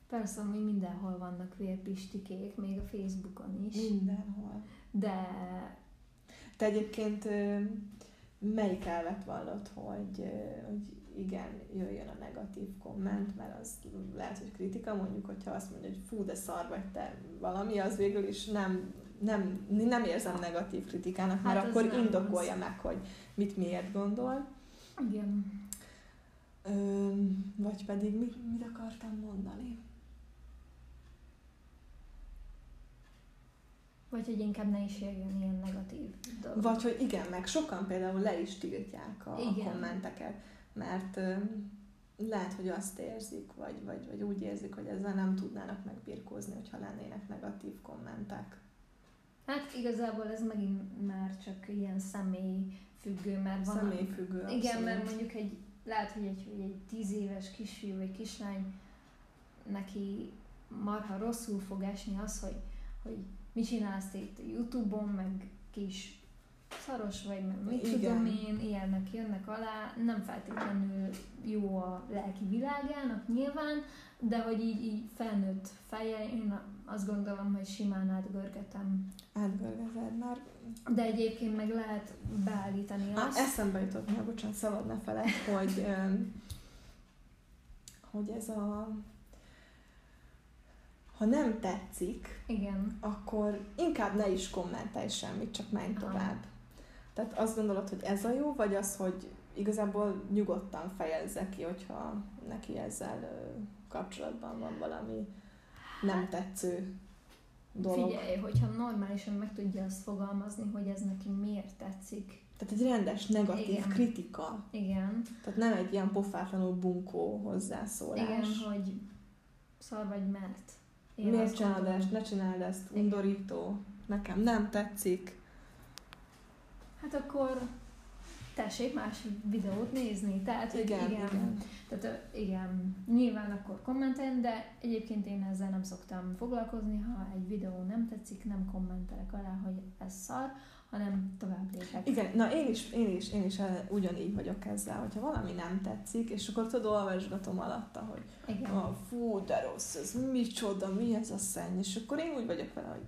Persze, hogy mindenhol vannak vérpistikék, még a Facebookon is. Mindenhol. De Te egyébként melyik elvet vallott, hogy, hogy igen, jöjjön a negatív komment, mert az lehet, hogy kritika, mondjuk, hogyha azt mondja, hogy fú, de szar vagy te valami, az végül is nem, nem, nem érzem negatív kritikának, mert hát akkor indokolja az. meg, hogy mit miért gondol. Igen. Ö, vagy pedig mit, mit akartam mondani? Vagy hogy inkább ne is jöjjön ilyen negatív dolog. Vagy hogy igen, meg sokan például le is tiltják a, igen. a kommenteket, mert ö, lehet, hogy azt érzik, vagy, vagy, vagy úgy érzik, hogy ezzel nem tudnának megbirkózni, hogyha lennének negatív kommentek. Hát igazából ez megint már csak ilyen személy függő, mert van... Személy függő, Igen, abszolút. mert mondjuk egy, lehet, hogy egy, hogy egy tíz éves kisfiú vagy kislány neki marha rosszul fog esni az, hogy, hogy mit csinálsz itt Youtube-on, meg kis szaros vagy, meg mit Igen. tudom én, ilyenek jönnek alá, nem feltétlenül jó a lelki világának nyilván, de hogy így, így felnőtt feje, én azt gondolom, hogy simán átgörgetem. Átgörgezed már. De egyébként meg lehet beállítani azt. Há, eszembe jutott már, bocsánat, szabad ne feled, hogy, hogy ez a ha nem tetszik, Igen. akkor inkább ne is kommentelj semmit, csak menj Aha. tovább. Tehát azt gondolod, hogy ez a jó, vagy az, hogy igazából nyugodtan fejezze ki, hogyha neki ezzel kapcsolatban van valami nem tetsző dolog. Figyelj, hogyha normálisan meg tudja azt fogalmazni, hogy ez neki miért tetszik. Tehát egy rendes negatív Igen. kritika. Igen. Tehát nem egy ilyen pofátlanul bunkó hozzászólás. Igen, hogy szar vagy mert. Én Miért csinálod ezt? Ne csináld ezt. Undorító. Nekem nem tetszik. Hát akkor tessék más videót nézni. Tehát, hogy igen, igen, igen. Tehát, igen, nyilván akkor kommenteljen, de egyébként én ezzel nem szoktam foglalkozni, ha egy videó nem tetszik, nem kommentelek alá, hogy ez szar, hanem tovább lépek. Igen, na én is, én is, én is ugyanígy vagyok ezzel, hogyha valami nem tetszik, és akkor tudod, olvasgatom alatta, hogy Igen. Ah, fú, de rossz, ez micsoda, mi ez a szenny, és akkor én úgy vagyok vele, hogy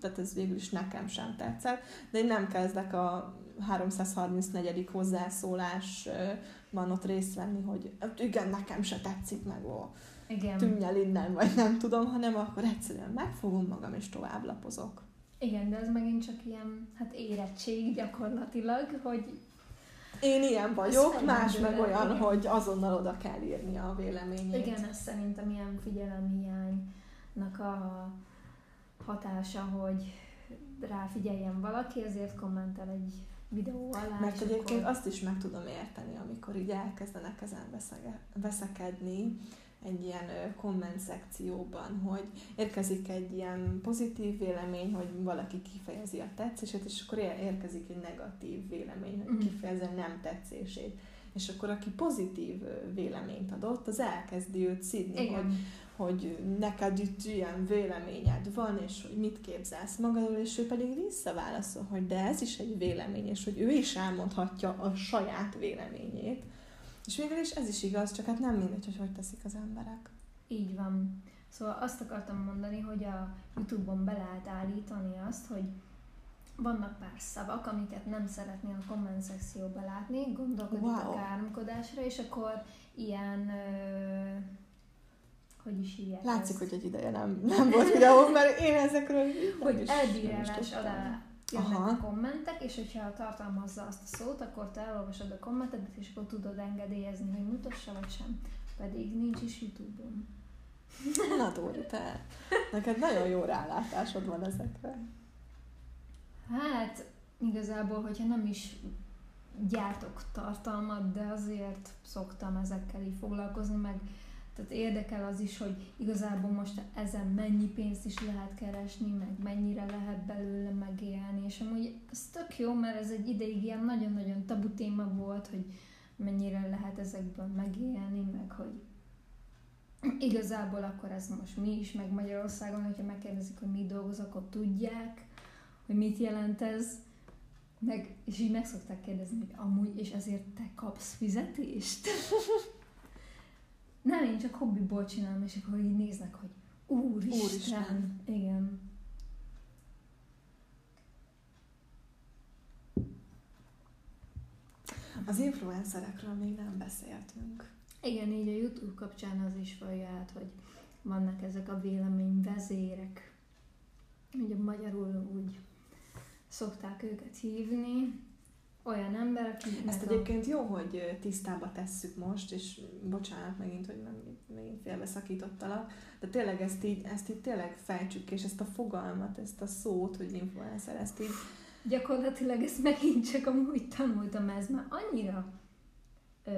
tehát ez végül is nekem sem tetszett, de én nem kezdek a 334. hozzászólásban ott részt venni, hogy hát igen, nekem se tetszik meg, ó, igen. tűnj el innen, vagy nem tudom, hanem akkor egyszerűen megfogom magam, és tovább lapozok. Igen, de ez megint csak ilyen, hát érettség gyakorlatilag, hogy én ilyen vagyok, más meg olyan, igen. hogy azonnal oda kell írni a véleményét. Igen, ez szerintem ilyen figyelemhiánynak a hatása, hogy ráfigyeljen valaki, ezért kommentel egy videó alá. Mert egyébként akkor... azt is meg tudom érteni, amikor így elkezdenek ezen veszekedni, egy ilyen komment szekcióban, hogy érkezik egy ilyen pozitív vélemény, hogy valaki kifejezi a tetszését, és akkor érkezik egy negatív vélemény, hogy mhm. kifejezi a nem tetszését. És akkor aki pozitív véleményt adott, az elkezdi őt szidni, Igen. hogy, hogy neked itt ilyen véleményed van, és hogy mit képzelsz magadról, és ő pedig visszaválaszol, hogy de ez is egy vélemény, és hogy ő is elmondhatja a saját véleményét. És végül is ez is igaz, csak hát nem mindegy, hogy hogy teszik az emberek. Így van. Szóval azt akartam mondani, hogy a Youtube-on be lehet állítani azt, hogy vannak pár szavak, amiket nem szeretnél a komment szekcióba látni, gondolkodik wow. a káromkodásra, és akkor ilyen ö, hogy is hívják Látszik, ezt? hogy egy ideje nem, nem volt videó, mert én ezekről Hogy elbírálás alá jönnek Aha. a kommentek, és hogyha tartalmazza azt a szót, akkor te elolvasod a kommentet, és akkor tudod engedélyezni, hogy mutassa vagy sem. Pedig nincs is YouTube-on. Na Dóri, te, neked nagyon jó rálátásod van ezekre. Hát, igazából, hogyha nem is gyártok tartalmat, de azért szoktam ezekkel így foglalkozni, meg tehát érdekel az is, hogy igazából most ezen mennyi pénzt is lehet keresni, meg mennyire lehet belőle megélni, és amúgy ez tök jó, mert ez egy ideig ilyen nagyon-nagyon tabu téma volt, hogy mennyire lehet ezekből megélni, meg hogy igazából akkor ez most mi is, meg Magyarországon, hogyha megkérdezik, hogy mi dolgozok, akkor tudják, hogy mit jelent ez, meg, és így meg szokták kérdezni, hogy amúgy, és ezért te kapsz fizetést? Nem, én csak hobbiból csinálom, és akkor így néznek, hogy úristen. úristen. Igen. Az influencerekről még nem beszéltünk. Igen, így a YouTube kapcsán az is át, hogy vannak ezek a véleményvezérek, ugye magyarul úgy szokták őket hívni, olyan ember, aki... Ezt egyébként jó, hogy tisztába tesszük most, és bocsánat megint, hogy nem, megint félbeszakítottalak, de tényleg ezt így, ezt így tényleg fejtsük, és ezt a fogalmat, ezt a szót, hogy influencer, ezt így... Gyakorlatilag ezt megint csak amúgy tanultam, ez már annyira ö,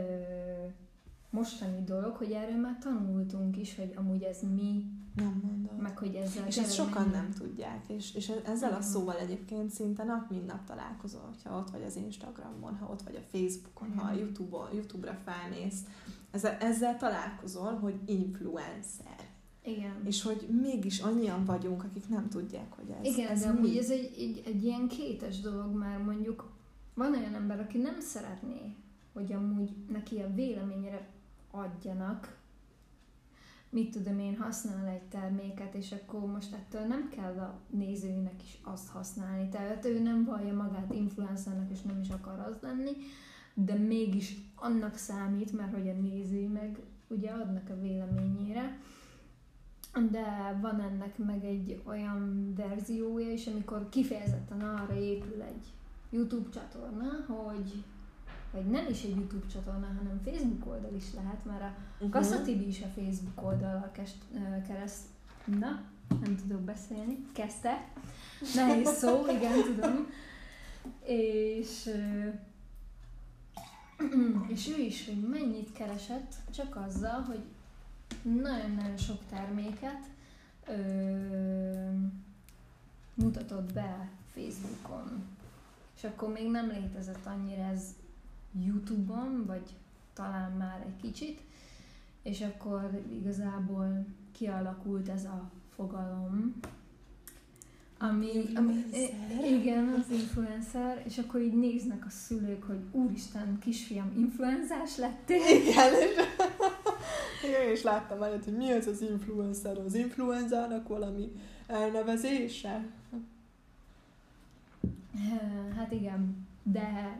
mostani dolog, hogy erről már tanultunk is, hogy amúgy ez mi, nem mondom. meg hogy ezzel És ezt sokan nem tudják, és, és ezzel a szóval egyébként szinte nap mint nap találkozol, ha ott vagy az Instagramon, ha ott vagy a Facebookon, ha a YouTube-on, YouTube-ra felmész, ezzel, ezzel találkozol, hogy influencer. Igen. És hogy mégis annyian vagyunk, akik nem tudják, hogy ez Igen, ez de amúgy ez egy, egy, egy ilyen kétes dolog, mert mondjuk van olyan ember, aki nem szeretné, hogy amúgy neki a véleményére adjanak, mit tudom én, használ egy terméket, és akkor most ettől nem kell a nézőnek is azt használni. Tehát ő nem vallja magát influencernek, és nem is akar az lenni, de mégis annak számít, mert hogy a néző meg ugye adnak a véleményére. De van ennek meg egy olyan verziója is, amikor kifejezetten arra épül egy YouTube csatorna, hogy vagy nem is egy YouTube csatorna, hanem Facebook oldal is lehet, mert a uh-huh. Kassa Tibi is a Facebook oldal kereszt, na, nem tudok beszélni, kezdte, nehéz szó, igen, tudom, és és ő is, hogy mennyit keresett, csak azzal, hogy nagyon-nagyon sok terméket ö, mutatott be Facebookon. És akkor még nem létezett annyira ez YouTube-on, vagy talán már egy kicsit, és akkor igazából kialakult ez a fogalom, ami, ami igen, az influencer, és akkor így néznek a szülők, hogy úristen, kisfiam, influenzás lettél. Igen, és én is láttam előtt, hogy mi az az influencer, az influenzának valami elnevezése. Hát igen, de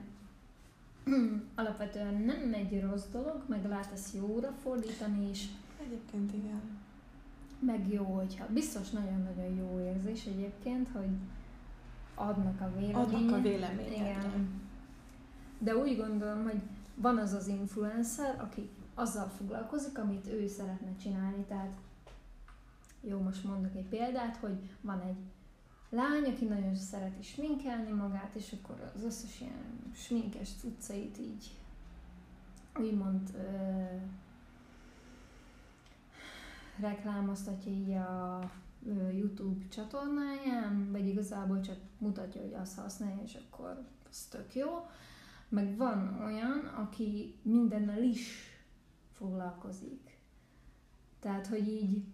alapvetően nem egy rossz dolog, meg lehet ezt jóra fordítani is. Egyébként igen. Meg jó, hogyha biztos nagyon-nagyon jó érzés egyébként, hogy adnak a véleményet. Adnak a véleményet. Igen. De úgy gondolom, hogy van az az influencer, aki azzal foglalkozik, amit ő szeretne csinálni. Tehát jó, most mondok egy példát, hogy van egy lány, aki nagyon szereti sminkelni magát, és akkor az összes ilyen sminkes cuccait így úgymond ö, reklámoztatja így a ö, YouTube csatornáján, vagy igazából csak mutatja, hogy azt használja, és akkor az tök jó. Meg van olyan, aki mindennel is foglalkozik. Tehát, hogy így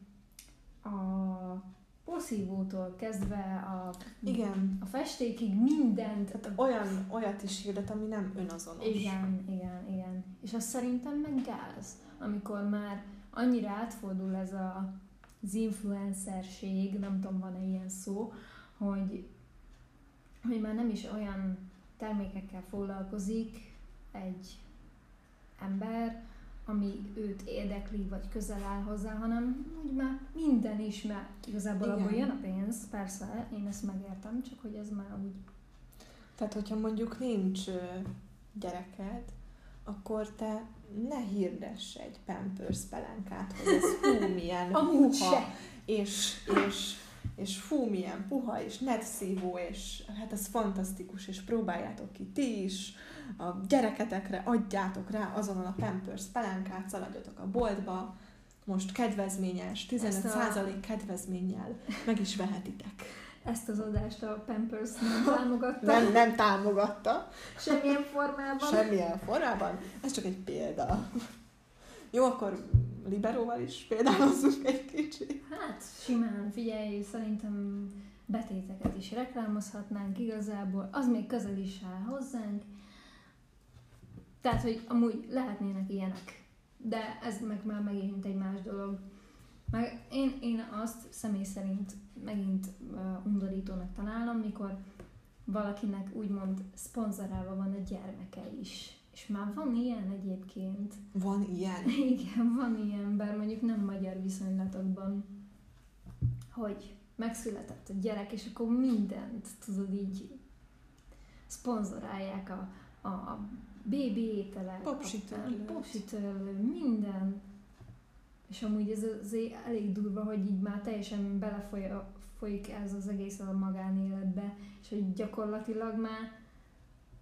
a porszívótól kezdve a, igen. a festékig mindent. Tehát olyan, olyat is hirdet, ami nem önazonos. Igen, igen, igen. És azt szerintem meg gáz, amikor már annyira átfordul ez a, az influencerség, nem tudom, van-e ilyen szó, hogy, hogy már nem is olyan termékekkel foglalkozik egy ember, ami őt érdekli, vagy közel áll hozzá, hanem úgy már minden is, mert igazából Igen. abból jön a pénz, persze, én ezt megértem, csak hogy ez már úgy... Tehát, hogyha mondjuk nincs gyereked, akkor te ne hirdess egy Pampers pelenkát, hogy ez hú, milyen puha, és, és, és fú, milyen puha, és netszívó, és hát ez fantasztikus, és próbáljátok ki ti is, a gyereketekre adjátok rá azonnal a Pampers pelánkát, szaladjatok a boltba, most kedvezményes, 15% a... kedvezménnyel meg is vehetitek. Ezt az adást a Pampers nem támogatta. nem, nem támogatta. Semmilyen formában. Semmilyen formában. Ez csak egy példa. Jó, akkor liberóval is példálozzunk egy kicsit. Hát, simán, figyelj, szerintem betéteket is reklámozhatnánk igazából, az még közel is áll hozzánk, tehát, hogy amúgy lehetnének ilyenek. De ez meg már megint egy más dolog. Meg én, én azt személy szerint megint uh, undorítónak találom, mikor valakinek úgymond szponzorálva van a gyermeke is. És már van ilyen egyébként. Van ilyen? Igen, van ilyen, bár mondjuk nem magyar viszonylatokban, hogy megszületett a gyerek, és akkor mindent, tudod, így szponzorálják a, a, BB ételek, popsitörlő, minden. És amúgy ez azért elég durva, hogy így már teljesen belefolyik ez az egész a magánéletbe, és hogy gyakorlatilag már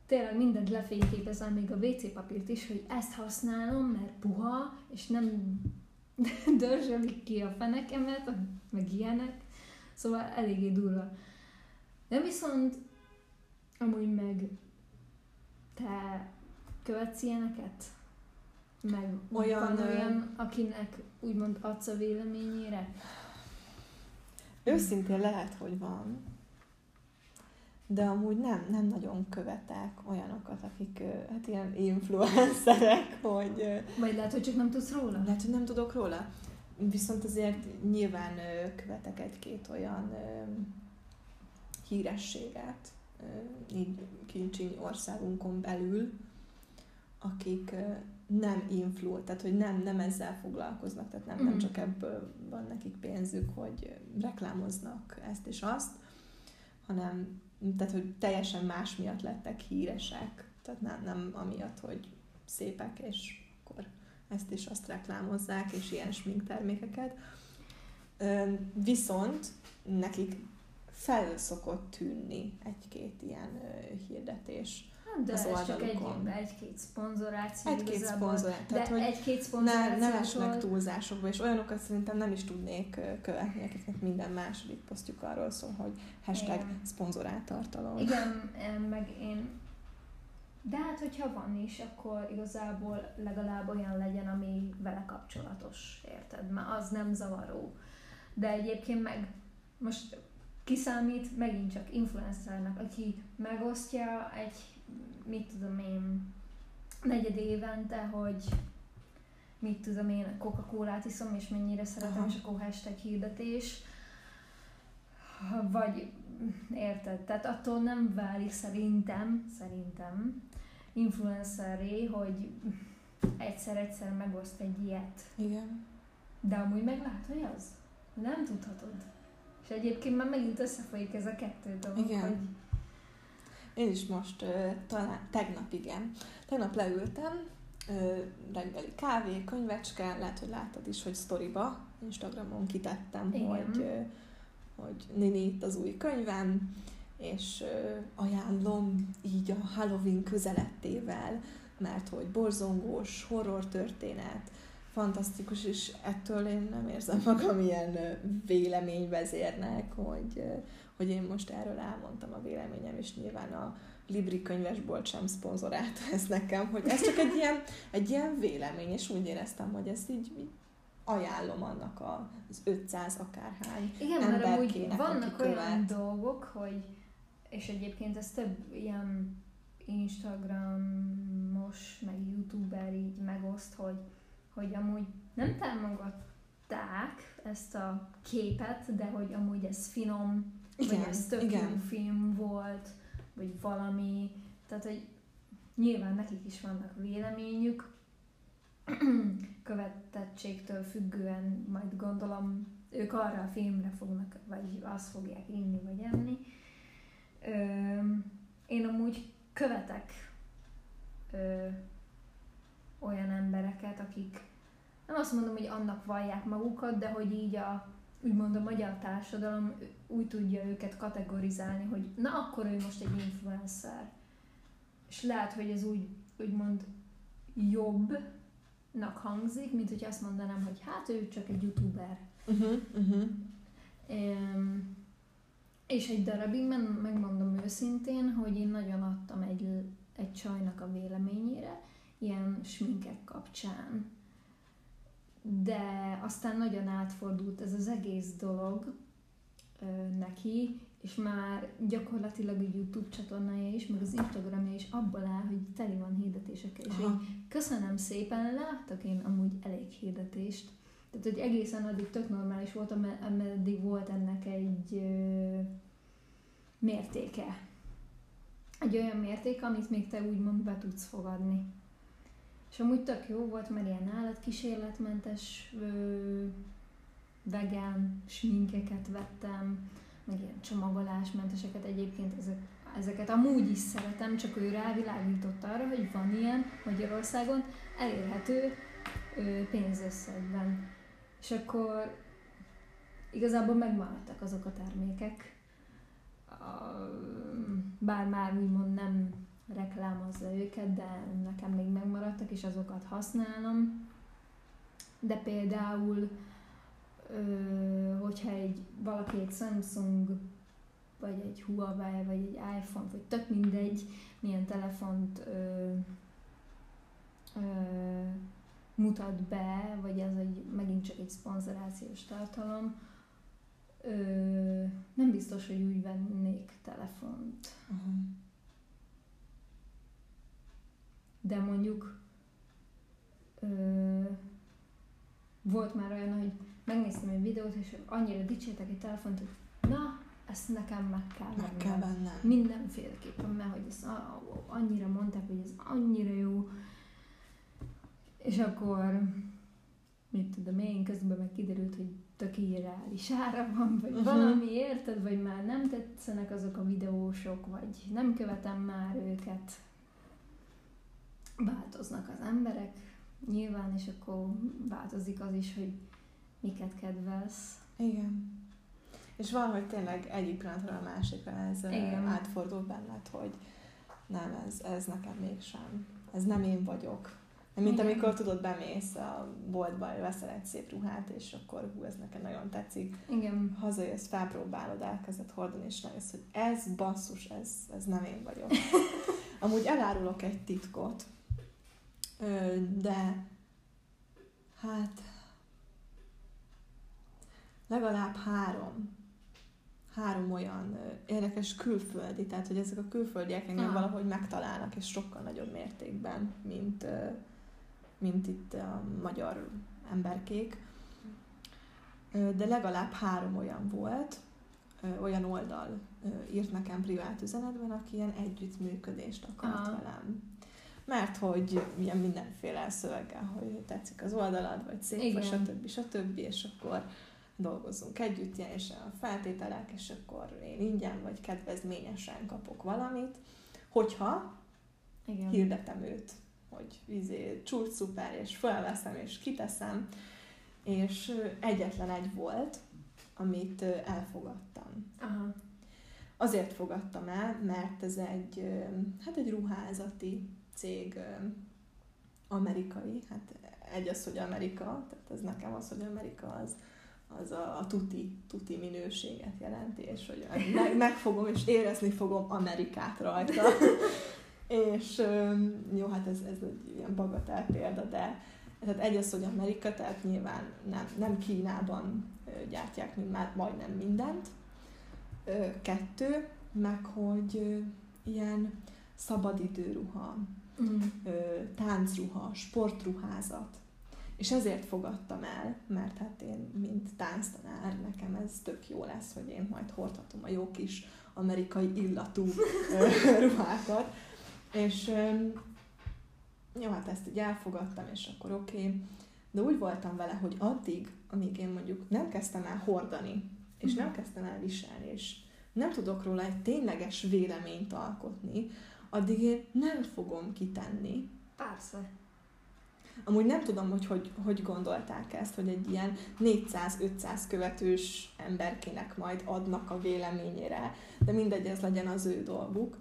tényleg mindent lefényképezel, még a WC papírt is, hogy ezt használom, mert puha, és nem dörzsölik ki a fenekemet, meg ilyenek. Szóval eléggé durva. De viszont amúgy meg te követsz ilyeneket? Meg olyan, van olyan, akinek úgymond adsz a véleményére? Őszintén lehet, hogy van de amúgy nem, nem nagyon követek olyanokat, akik hát ilyen influencerek, hogy... Vagy lehet, hogy csak nem tudsz róla? Lehet, hogy nem tudok róla. Viszont azért nyilván követek egy-két olyan hírességet, így kincsiny országunkon belül, akik nem influ, tehát hogy nem, nem ezzel foglalkoznak, tehát nem, nem csak ebből van nekik pénzük, hogy reklámoznak ezt és azt, hanem tehát hogy teljesen más miatt lettek híresek, tehát nem, nem amiatt, hogy szépek, és akkor ezt is azt reklámozzák, és ilyen sminktermékeket. Viszont nekik fel szokott tűnni egy-két ilyen hirdetés de az ez csak egy, egy-két szponzoráció Egy-két szponzoráció. Tehát, hogy egy-két szponzoráció. Ne, ne esnek túlzásokba, és olyanokat szerintem nem is tudnék követni, akiknek minden második posztjuk arról szól, hogy hashtag Igen. szponzorált tartalom. Igen, meg én de hát, hogyha van is, akkor igazából legalább olyan legyen, ami vele kapcsolatos, érted? Mert az nem zavaró. De egyébként meg most kiszámít megint csak influencernek, aki megosztja egy mit tudom én, negyed évente, hogy mit tudom én, Coca-Colát iszom, és mennyire szeretem, Aha. és akkor hashtag hirdetés. Vagy, érted? Tehát attól nem válik szerintem, szerintem influenceré, hogy egyszer-egyszer megoszt egy ilyet. Igen. De amúgy meglát, hogy az? Nem tudhatod. És egyébként már megint összefolyik ez a kettő dolog, Igen. hogy én is most uh, talán tegnap, igen. Tegnap leültem, uh, reggeli kávé, könyvecske, lehet, hogy láttad is, hogy sztoriba, Instagramon kitettem, igen. hogy, hogy Nini itt az új könyvem, és ajánlom így a Halloween közelettével, mert hogy borzongós, horror történet, fantasztikus, és ettől én nem érzem magam ilyen véleményvezérnek, hogy, hogy én most erről elmondtam a véleményem, és nyilván a Libri könyvesbolt sem szponzorált ez nekem, hogy ez csak egy ilyen, egy ilyen vélemény, és úgy éreztem, hogy ezt így, így ajánlom annak az 500 akárhány Igen, mert amúgy vannak olyan követ. dolgok, hogy és egyébként ez több ilyen Instagramos, meg youtuber így megoszt, hogy, hogy amúgy nem támogatták ezt a képet, de hogy amúgy ez finom, igen, vagy ez tök igen. jó film volt, vagy valami, tehát hogy nyilván nekik is vannak véleményük, követettségtől függően majd gondolom ők arra a filmre fognak, vagy azt fogják inni, vagy enni. Ö, én amúgy követek ö, olyan embereket, akik nem azt mondom, hogy annak vallják magukat, de hogy így a úgymond a magyar társadalom úgy tudja őket kategorizálni, hogy na akkor ő most egy influencer. És lehet, hogy ez úgy, úgymond jobbnak hangzik, mint hogy azt mondanám, hogy hát ő csak egy youtuber. Uh-huh, uh-huh. Um, és egy darabig megmondom őszintén, hogy én nagyon adtam egy, egy csajnak a véleményére, ilyen sminkek kapcsán de aztán nagyon átfordult ez az egész dolog ö, neki, és már gyakorlatilag a YouTube csatornája is, meg az Instagramja is abból áll, hogy teli van hirdetésekkel. És én köszönöm szépen, láttak én amúgy elég hirdetést. Tehát, hogy egészen addig tök normális volt, ameddig volt ennek egy ö, mértéke. Egy olyan mérték, amit még te úgymond be tudsz fogadni. És amúgy tök jó volt, mert ilyen állatkísérletmentes ö, vegán sminkeket vettem, meg ilyen csomagolásmenteseket egyébként ezek, ezeket amúgy is szeretem, csak ő rávilágított arra, hogy van ilyen Magyarországon elérhető ö, pénzösszegben. És akkor igazából megmaradtak azok a termékek, bár már úgymond nem reklámozza őket, de nekem még megmaradtak, és azokat használom. De például, hogyha egy, valaki egy Samsung, vagy egy Huawei, vagy egy iPhone, vagy tök mindegy, milyen telefont ö, ö, mutat be, vagy ez egy, megint csak egy szponzorációs tartalom, ö, nem biztos, hogy úgy vennék telefont. Uh-huh. De mondjuk ö, volt már olyan, hogy megnéztem egy videót, és annyira dicsértek egy telefont, hogy na, ezt nekem meg kell. Meg kell vennem. Mindenféleképpen, mert hogy ezt annyira mondták, hogy ez annyira jó. És akkor, mit tudom én, közben meg kiderült, hogy tök irreális ára van, vagy uh-huh. valami, érted, vagy már nem tetszenek azok a videósok, vagy nem követem már őket. Változnak az emberek, nyilván, és akkor változik az is, hogy miket kedvelsz. Igen. És valahogy tényleg egyik pillanatról a másikra ez Igen. átfordul benned, hogy nem, ez, ez nekem mégsem. Ez nem én vagyok. Mint Igen. amikor tudod, bemész a boltba, veszel egy szép ruhát, és akkor hú, ez nekem nagyon tetszik. Igen. Hazajössz, felpróbálod, elkezded hordani, és rájössz, hogy ez basszus, ez, ez nem én vagyok. Amúgy elárulok egy titkot, de hát legalább három három olyan érdekes külföldi, tehát hogy ezek a külföldiek engem valahogy megtalálnak, és sokkal nagyobb mértékben, mint, mint itt a magyar emberkék. De legalább három olyan volt, olyan oldal írt nekem privát üzenetben, aki ilyen együttműködést akart Aha. velem. Mert hogy ilyen mindenféle szöveggel, hogy tetszik az oldalad, vagy szép, Igen. vagy stb. stb. És akkor dolgozzunk együtt, ilyen és a feltételek, és akkor én ingyen vagy kedvezményesen kapok valamit, hogyha Igen. hirdetem őt hogy izé, csúcs szuper, és felveszem, és kiteszem, és egyetlen egy volt, amit elfogadtam. Aha. Azért fogadtam el, mert ez egy, hát egy ruházati cég, amerikai, hát egy az, hogy Amerika, tehát ez nekem az, hogy Amerika az, az a, a tuti, tuti minőséget jelenti, és hogy meg, megfogom és érezni fogom Amerikát rajta. És jó, hát ez, ez egy ilyen bagatel példa, de tehát egy az, hogy Amerika, tehát nyilván nem, nem Kínában gyártják mind, már majdnem mindent. Kettő, meg hogy ilyen szabadidőruha, mm. táncruha, sportruházat. És ezért fogadtam el, mert hát én, mint tánctanár, nekem ez tök jó lesz, hogy én majd hordhatom a jó kis amerikai illatú ruhákat. És jó, hát ezt így elfogadtam, és akkor oké. Okay. De úgy voltam vele, hogy addig, amíg én mondjuk nem kezdtem el hordani, és nem mhm. kezdtem el viselni, és nem tudok róla egy tényleges véleményt alkotni, addig én nem fogom kitenni. Persze. Amúgy nem tudom, hogy, hogy hogy gondolták ezt, hogy egy ilyen 400-500 követős emberkének majd adnak a véleményére, de mindegy, ez legyen az ő dolguk.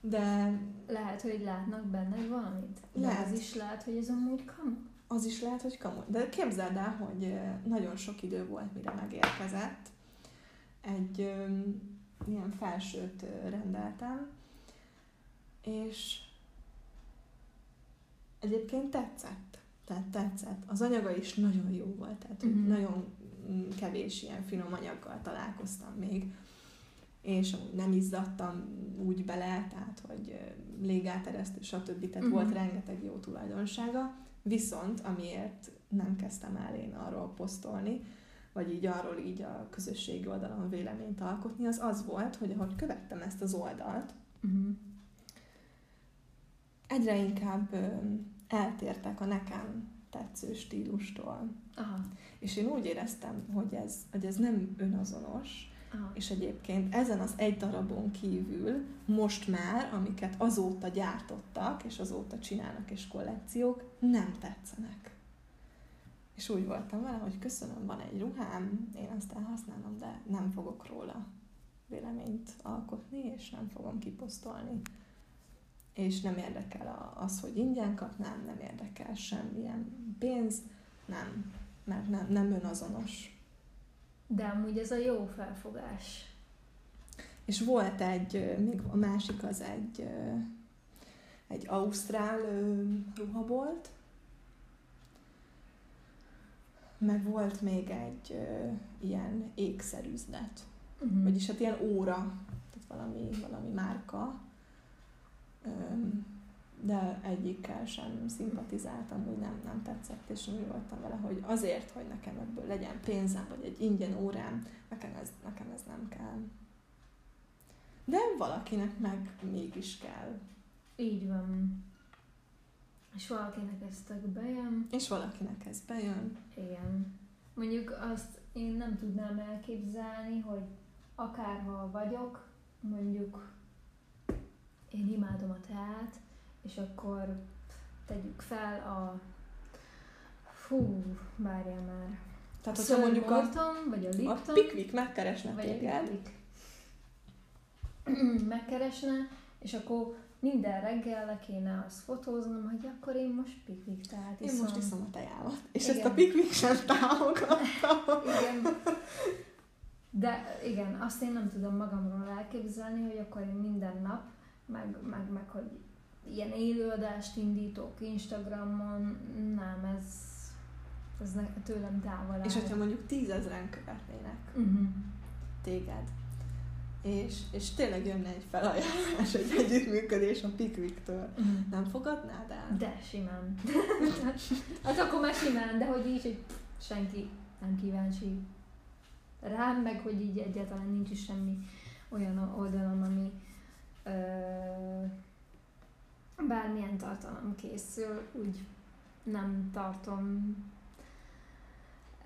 De... Lehet, hogy látnak benne valamit. Lehet. az is lehet, hogy ez amúgy kamu. Az is lehet, hogy kamu. De képzeld el, hogy nagyon sok idő volt, mire megérkezett. Egy ilyen felsőt rendeltem, és egyébként tetszett. Tehát tetszett. Az anyaga is nagyon jó volt, tehát uh-huh. nagyon kevés ilyen finom anyaggal találkoztam még és nem izzadtam úgy bele, tehát hogy légáteresztő, stb. Tehát uh-huh. volt rengeteg jó tulajdonsága, viszont amiért nem kezdtem el én arról posztolni, vagy így arról így a közösségi oldalon véleményt alkotni, az az volt, hogy ahogy követtem ezt az oldalt, uh-huh. Egyre inkább eltértek a nekem tetsző stílustól. Aha. És én úgy éreztem, hogy ez, hogy ez nem önazonos, Aha. és egyébként ezen az egy darabon kívül most már, amiket azóta gyártottak, és azóta csinálnak és kollekciók, nem tetszenek. És úgy voltam vele, hogy köszönöm, van egy ruhám, én azt elhasználom, de nem fogok róla véleményt alkotni, és nem fogom kiposztolni. És nem érdekel az, hogy ingyen kapnám, nem érdekel semmilyen pénz, nem, mert nem, nem önazonos. De amúgy ez a jó felfogás. És volt egy, még a másik az egy, egy ausztrál ruhabolt, meg volt még egy ilyen ékszerüzlet, Uh-huh. vagyis hát ilyen óra, tehát valami, valami márka, de egyikkel sem szimpatizáltam, hogy nem, nem tetszett, és úgy voltam vele, hogy azért, hogy nekem ebből legyen pénzem, vagy egy ingyen órám, nekem ez, nekem ez nem kell. De valakinek meg mégis kell. Így van. És valakinek ez tök bejön. És valakinek ez bejön. Igen. Mondjuk azt én nem tudnám elképzelni, hogy akárhol vagyok, mondjuk én imádom a teát, és akkor tegyük fel a fú, várjál már. Tehát, a hogyha mondjuk a, Sir vagy a a Lipton, pikvik megkeresne vagy a téged, Pikvik megkeresne, és akkor minden reggel le kéne azt fotóznom, hogy akkor én most pikvik teát én iszom. most iszom a tejámat. És Igen. ezt a pikvik sem támogatta. Igen. De igen, azt én nem tudom magamról elképzelni, hogy akkor én minden nap, meg, meg, meg hogy ilyen élőadást indítok Instagramon, nem, ez, ez ne, tőlem távol áll. És hogyha mondjuk tízezren követnének uh-huh. téged, és, és tényleg jönne egy felajánlás, egy együttműködés a pikviktől, Uh-huh. nem fogadnád el? De simán. hát akkor már simán, de hogy így, hogy senki nem kíváncsi rám, meg hogy így egyáltalán nincs is semmi olyan oldalon, ami ö, bármilyen tartalom készül, úgy nem tartom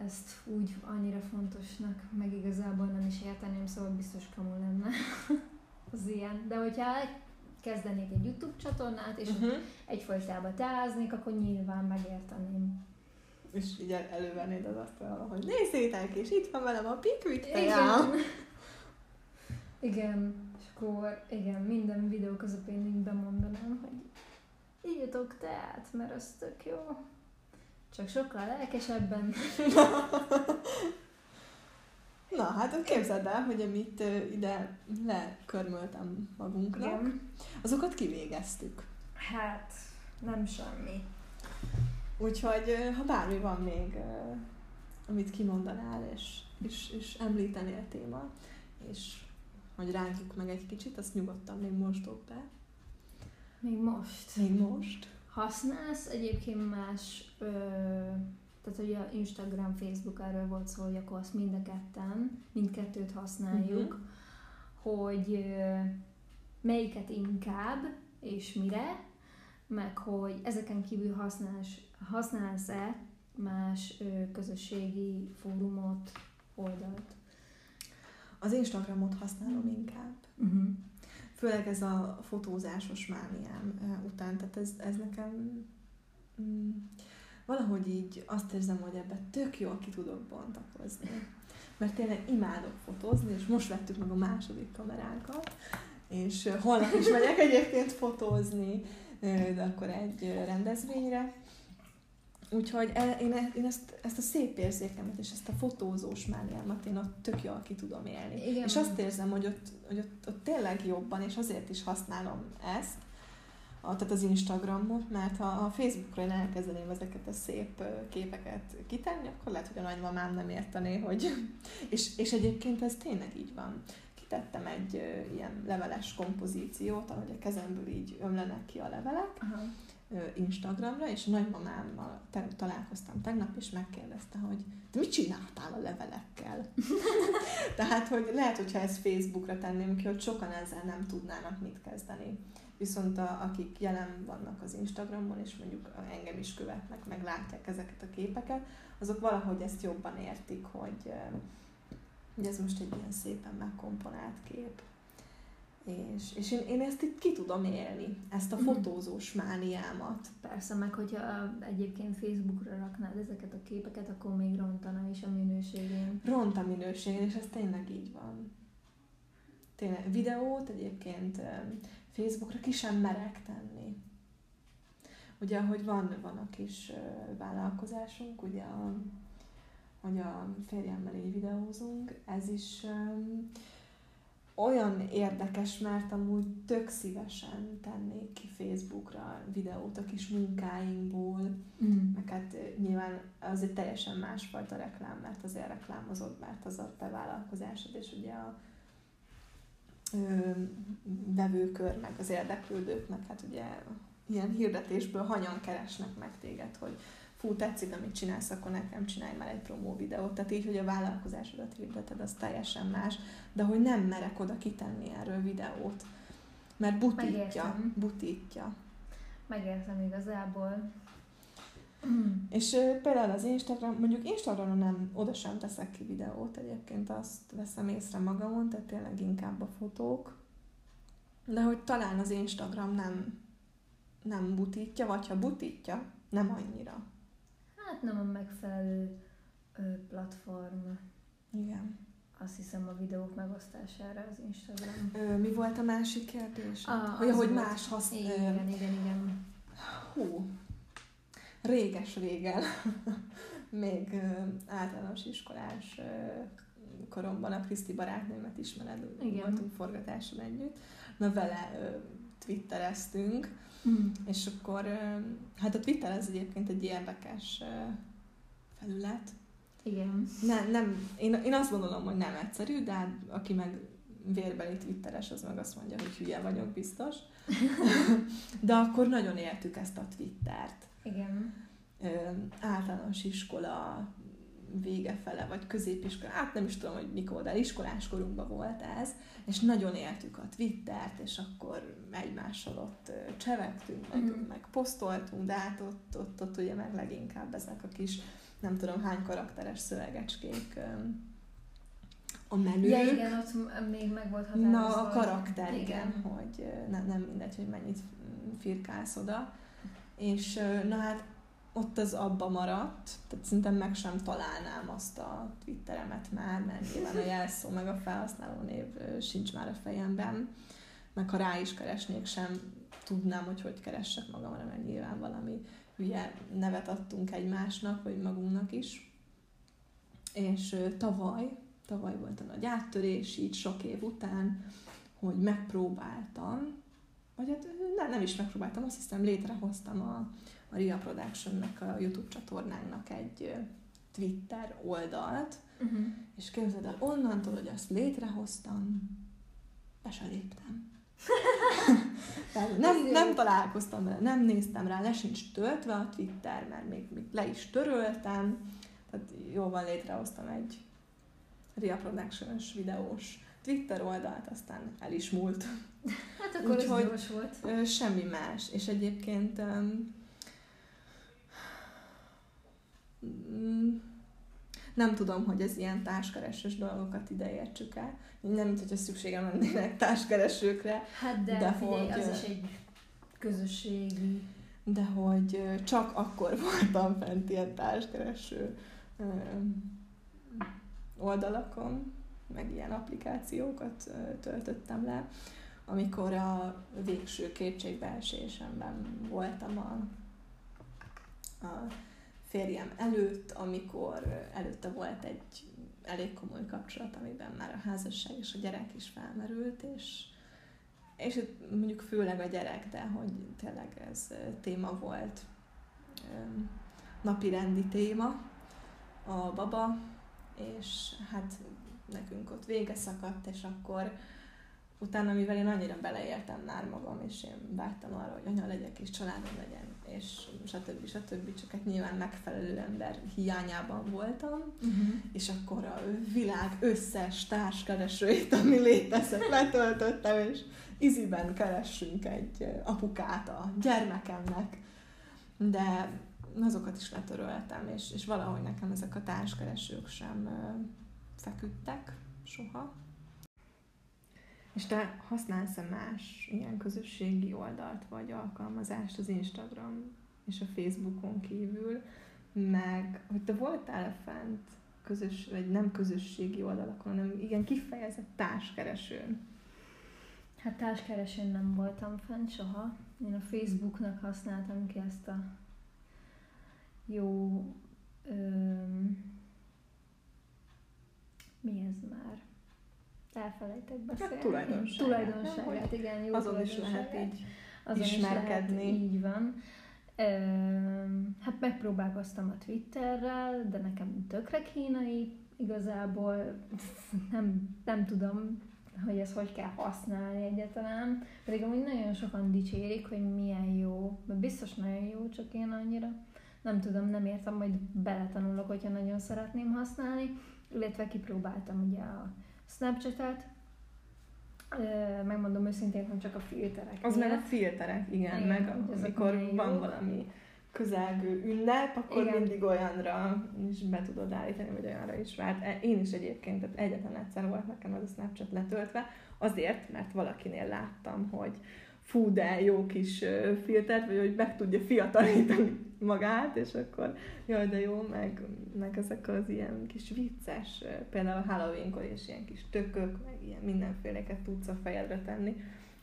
ezt úgy annyira fontosnak, meg igazából nem is érteném, szóval biztos kamu lenne az ilyen. De hogyha kezdenék egy YouTube csatornát, és Uh-huh. egyfolytában teáznék, akkor nyilván megérteném. És így el- elővennéd az asztalra, hogy nézzétek, és itt van velem a pikvik. Igen. igen. Akkor igen, minden videó közepén így bemondanám, hogy írjatok teát, mert az tök jó. Csak sokkal lelkesebben. Na, hát képzeld el, hogy amit ide lekörmöltem magunknak, Igen. azokat kivégeztük. Hát, nem semmi. Úgyhogy ha bármi van még, amit kimondanál, és, és, és említenél téma, és hogy rágjuk meg egy kicsit, azt nyugodtan még most be. Még most. Még most. Használsz egyébként más, ö, tehát hogy a Instagram, Facebook erről volt szó, hogy akkor azt mind a ketten, mindkettőt használjuk, uh-huh. hogy ö, melyiket inkább, és mire, meg hogy ezeken kívül használsz, használsz-e más ö, közösségi fórumot, oldalt. Az Instagramot használom inkább. Uh-huh. Főleg ez a fotózásos mániám után, tehát ez, ez nekem mm, valahogy így azt érzem, hogy ebbe tök jól ki tudok bontakozni. Mert tényleg imádok fotózni, és most vettük meg a második kameránkat, és holnap is megyek egyébként fotózni, de akkor egy rendezvényre. Úgyhogy e- én, e- én ezt, ezt a szép érzékemet és ezt a fotózós mániámat én ott tök jól ki tudom élni. Igen. És azt érzem, hogy ott, hogy ott, ott tényleg jobban, és azért is használom ezt, a, tehát az Instagramot, mert ha a Facebookra én elkezdeném ezeket a szép képeket kitenni, akkor lehet, hogy a nagymamám nem értené, hogy... És, és egyébként ez tényleg így van. Kitettem egy ö, ilyen leveles kompozíciót, ahogy a kezemből így ömlenek ki a levelek, Aha. Instagramra, és a nagymamámmal találkoztam tegnap, és megkérdezte, hogy te mit csináltál a levelekkel? Tehát, hogy lehet, hogyha ezt Facebookra tenném ki, hogy sokan ezzel nem tudnának mit kezdeni. viszont a, akik jelen vannak az Instagramon, és mondjuk engem is követnek, meg látják ezeket a képeket, azok valahogy ezt jobban értik, hogy, hogy ez most egy ilyen szépen megkomponált kép. És, és én, én ezt itt ki tudom élni, ezt a mhm. fotózós mániámat. Persze, meg hogyha egyébként Facebookra raknád ezeket a képeket, akkor még rontana is a minőségén. Ront a minőségén, és ez tényleg így van. Tényleg, videót egyébként Facebookra ki sem merek tenni. Ugye, hogy van, van a kis vállalkozásunk, ugye, a, hogy a férjemmel így videózunk, ez is olyan érdekes, mert amúgy tök szívesen tennék ki Facebookra videót a kis munkáinkból, mm. meg hát nyilván az egy teljesen másfajta reklám, mert azért reklámozod, mert az a te vállalkozásod, és ugye a ö, vevőkör, meg az érdeklődők, meg hát ugye ilyen hirdetésből hanyan keresnek meg téged, hogy fú, tetszik, amit csinálsz, akkor nekem csinálj már egy promó videót. Tehát így, hogy a vállalkozásodat hirdeted, az teljesen más, de hogy nem merek oda kitenni erről videót, mert butítja, Megértem. butítja. Megértem igazából. És például az Instagram, mondjuk Instagramon nem, oda sem teszek ki videót, egyébként azt veszem észre magamon, tehát tényleg inkább a fotók. De hogy talán az Instagram nem, nem butítja, vagy ha butítja, nem annyira. Hát nem a megfelelő platform. Igen. Azt hiszem a videók megosztására az Instagram. Ö, mi volt a másik kérdés? A, hogy, hogy más használ. Igen, igen, igen. Hú, réges-régen, még ö, általános iskolás ö, koromban a Kriszti barátnőmet ismered, Igen. voltunk forgatáson együtt. Na vele ö, twittereztünk, mm. és akkor, hát a Twitter ez egyébként egy érdekes felület. Igen. Nem, nem, én, én azt gondolom, hogy nem egyszerű, de hát aki meg vérbeli twitteres, az meg azt mondja, hogy hülye vagyok biztos. de akkor nagyon éltük ezt a Twittert. Igen. Ö, általános iskola vége fele, vagy középiskola, hát nem is tudom, hogy mikor, de iskolás korunkban volt ez, és nagyon éltük a Twittert, és akkor egymással ott csevektünk, meg, mm. meg posztoltunk, de hát ott, ott, ott ugye meg leginkább ezek a kis, nem tudom hány karakteres szövegecskék a menü. Ja, igen, ott még meg volt határozva. Na, a karakter, igen, igen hogy ne, nem mindegy, hogy mennyit firkálsz oda. És na hát ott az abba maradt, tehát szerintem meg sem találnám azt a Twitteremet már, mert nyilván a jelszó meg a felhasználó név sincs már a fejemben, meg ha rá is keresnék sem tudnám, hogy hogy keressek magamra, mert nyilván valami hülye nevet adtunk egymásnak, vagy magunknak is. És tavaly, tavaly volt a nagy áttörés, így sok év után, hogy megpróbáltam vagy hát nem, nem is megpróbáltam, azt hiszem létrehoztam a, a Ria Production-nek, a YouTube csatornánknak egy Twitter oldalt, uh-huh. és képzeld el, onnantól, hogy azt létrehoztam, be se léptem. nem, nem találkoztam vele, nem néztem rá, le sincs töltve a Twitter, mert még, még le is töröltem, tehát jóval létrehoztam egy Ria Production-ös videós Twitter oldalt, aztán el is múlt. Hát akkor Úgyhogy, ez gyors volt. Semmi más. És egyébként um, nem tudom, hogy ez ilyen társkeresős dolgokat ide értsük el. Nem, mint hogyha szükségem lennének társkeresőkre. Hát de, de figyelj, hogy, az is egy közösségi... De hogy csak akkor voltam fent ilyen társkereső oldalakon, meg ilyen applikációkat töltöttem le, amikor a végső kétségbeesésemben voltam a, a férjem előtt, amikor előtte volt egy elég komoly kapcsolat, amiben már a házasság és a gyerek is felmerült, és, és mondjuk főleg a gyerek, de hogy tényleg ez téma volt, napirendi téma, a baba, és hát nekünk ott vége szakadt, és akkor utána, mivel én annyira beleértem már magam, és én vágytam arra, hogy anya legyek, és családom legyen, és stb. stb. Csak hát nyilván megfelelő ember hiányában voltam, uh-huh. és akkor a világ összes társkeresőjét, ami létezett, letöltöttem, és iziben keressünk egy apukát a gyermekemnek, de azokat is letöröltem, és, és valahogy nekem ezek a társkeresők sem feküdtek soha. És te használsz-e más ilyen közösségi oldalt vagy alkalmazást az Instagram és a Facebookon kívül, meg hogy te voltál fent közös, vagy nem közösségi oldalakon, hanem igen kifejezett társkeresőn? Hát társkeresőn nem voltam fent soha. Én a Facebooknak használtam ki ezt a jó öm, mi ez már? Elfelejtek beszélni. Hát tulajdonságát. Tulajdonságát, igen. Jó azon is lehet így azon ismerkedni. Is lehet, így van. Hát megpróbálkoztam a Twitterrel, de nekem tökre kínai igazából. Nem, nem tudom, hogy ezt hogy kell használni egyáltalán. Pedig amúgy nagyon sokan dicsérik, hogy milyen jó. Biztos nagyon jó, csak én annyira nem tudom, nem értem, majd beletanulok, hogyha nagyon szeretném használni. Illetve kipróbáltam ugye a Snapchat-et, megmondom őszintén, hogy csak a filterek. Az meg a filterek, igen, igen meg amikor van jó. valami közelgő ünnep, akkor igen. mindig olyanra is be tudod állítani, vagy olyanra is várt. E, én is egyébként, tehát egyetlen egyszer volt nekem az a Snapchat letöltve, azért, mert valakinél láttam, hogy fú, de jó kis filtert, vagy hogy meg tudja fiatalítani magát, és akkor jaj, de jó, meg, meg ezek az ilyen kis vicces, például Halloweenkor is ilyen kis tökök, meg ilyen mindenféleket tudsz a fejedre tenni,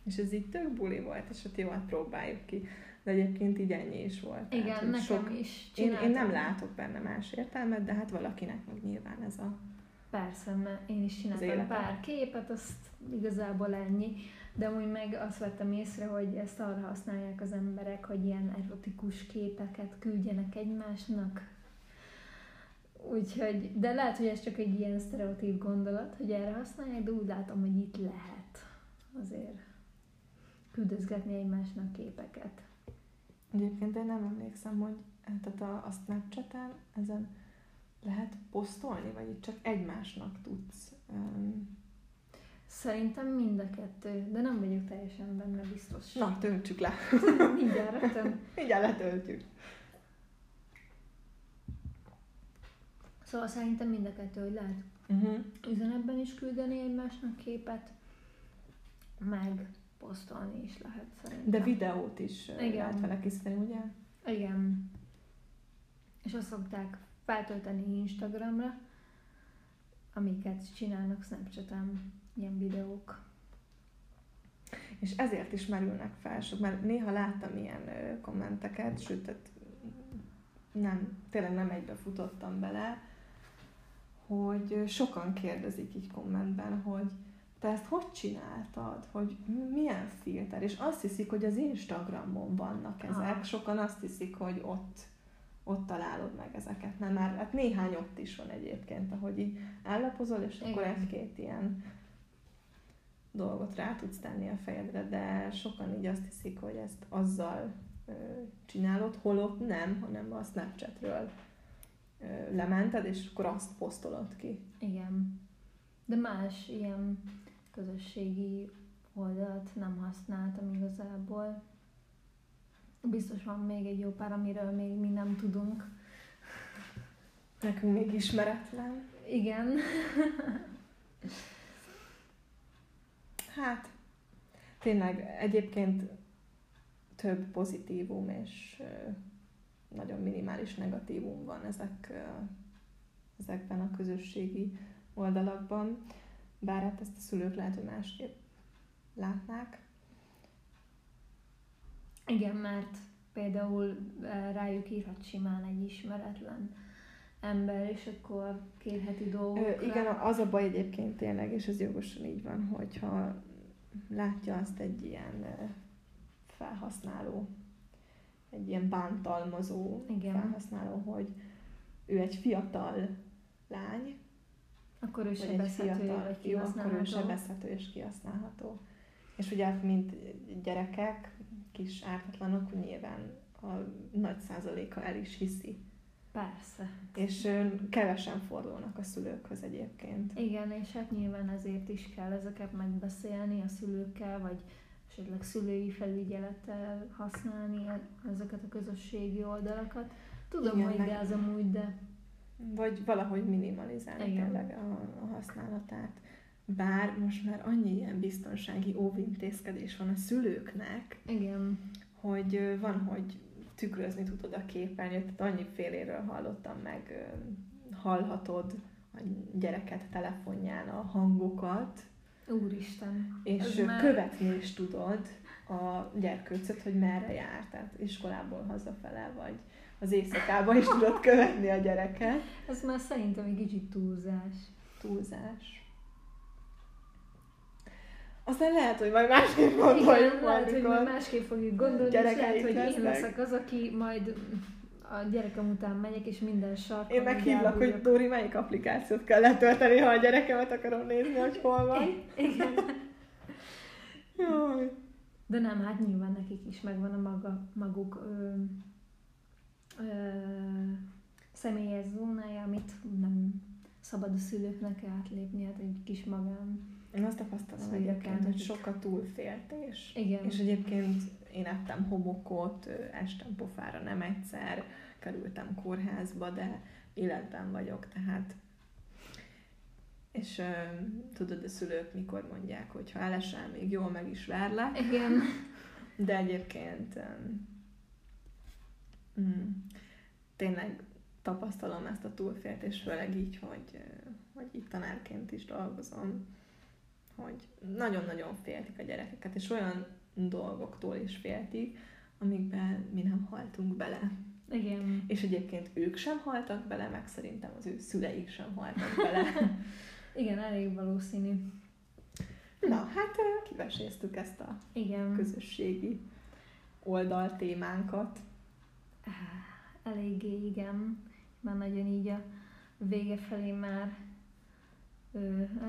és ez így tök buli volt, és hát jó, hát próbáljuk ki. De egyébként így ennyi is volt. Igen, tehát, nekem sok... is én, én nem látok benne más értelmet, de hát valakinek meg nyilván ez a Persze, mert én is csináltam pár képet, azt igazából ennyi. De úgy meg azt vettem észre, hogy ezt arra használják az emberek, hogy ilyen erotikus képeket küldjenek egymásnak. Úgyhogy, de lehet, hogy ez csak egy ilyen sztereotíp gondolat, hogy erre használják, de úgy látom, hogy itt lehet azért küldözgetni egymásnak képeket. Egyébként én nem emlékszem, hogy tehát a, a Snapchat-en ezen lehet posztolni, vagy itt csak egymásnak tudsz um, Szerintem mind a kettő, de nem vagyok teljesen benne biztos. Na, töltsük le. Mindjárt rögtön. Mindjárt letöltjük. Szóval szerintem mind a kettő, hogy lehet uh-huh. üzenetben is küldeni egymásnak képet, meg posztolni is lehet szerintem. De videót is Igen. lehet vele készíteni, ugye? Igen. És azt szokták feltölteni Instagramra, amiket csinálnak Snapchat-en ilyen videók. És ezért is merülnek fel sok, mert néha láttam ilyen kommenteket, sőt, tehát nem, tényleg nem egybe futottam bele, hogy sokan kérdezik így kommentben, hogy te ezt hogy csináltad, hogy milyen filter, és azt hiszik, hogy az Instagramon vannak ezek, ah. sokan azt hiszik, hogy ott, ott találod meg ezeket, nem már, hát néhány ott is van egyébként, ahogy így állapozol, és Igen. akkor egy-két ilyen dolgot rá tudsz tenni a fejedre, de sokan így azt hiszik, hogy ezt azzal ö, csinálod, holott nem, hanem a Snapchatről ö, lemented, és akkor azt posztolod ki. Igen. De más ilyen közösségi oldalt nem használtam igazából. Biztos van még egy jó pár, amiről még mi nem tudunk. Nekünk még ismeretlen. Igen. Hát, tényleg egyébként több pozitívum és nagyon minimális negatívum van ezek, ezekben a közösségi oldalakban, bár hát ezt a szülők lehet, hogy másképp látnák. Igen, mert például rájuk írhat simán egy ismeretlen ember, és akkor kérheti dolgokra. Ö, igen, az a baj egyébként tényleg, és ez jogosan így van, hogyha látja azt egy ilyen felhasználó, egy ilyen bántalmazó igen. felhasználó, hogy ő egy fiatal lány, Akkor ő vagy egy fiatal vagy fiú, akkor ő sebezhető és kihasználható. És ugye mint gyerekek, kis ártatlanok, nyilván a nagy százaléka el is hiszi. Persze. És kevesen fordulnak a szülőkhöz egyébként. Igen, és hát nyilván ezért is kell ezeket megbeszélni a szülőkkel, vagy esetleg szülői felügyelettel használni e- ezeket a közösségi oldalakat. Tudom, Igen, hogy meg- gáz amúgy, de Vagy valahogy minimalizálni Igen. tényleg a, a használatát. Bár most már annyi ilyen biztonsági óvintézkedés van a szülőknek, igen, hogy van, hogy tükrözni tudod a képernyőt, tehát annyi féléről hallottam meg, hallhatod a gyereket telefonján a hangokat, úristen. és már- követni is tudod a gyerkőcöt, hogy merre jár, tehát iskolából hazafele, vagy az éjszakában is tudod követni a gyereket. Ez már szerintem egy kicsit túlzás. túlzás. Aztán lehet, hogy majd másképp gondoljuk Igen, lehet, hogy majd másképp fogjuk gondolni, és lehet, hogy én lesznek. leszek az, aki majd a gyerekem után megyek, és minden sarkon Én meg így hívlak, hogy. Dóri, melyik applikációt kell letölteni, ha a gyerekemet akarom nézni, hogy hol van. Igen. Jaj. De nem, hát nyilván nekik is megvan a maga, maguk ö, ö, személyes zónája, amit nem szabad a szülőknek átlépni, hát egy kis magán. Én azt tapasztalom Szülők egyébként, hogy nekik. sok a túlféltés. Igen. És egyébként én ettem homokot, estem pofára nem egyszer, kerültem kórházba, de életben vagyok, tehát és tudod, a szülők mikor mondják, hogy ha elesel, még jól meg is verlek, Igen. de egyébként mm, tényleg tapasztalom ezt a túlféltést, főleg így, hogy, hogy itt tanárként is dolgozom, hogy nagyon-nagyon féltik a gyerekeket, és olyan dolgoktól is féltik, amikben mi nem haltunk bele. Igen. És egyébként ők sem haltak bele, meg szerintem az ő szüleik sem haltak bele. Igen, elég valószínű. Na, hát kiveséztük ezt a Igen. közösségi oldal témánkat. Eléggé igen. Már nagyon így a vége felé már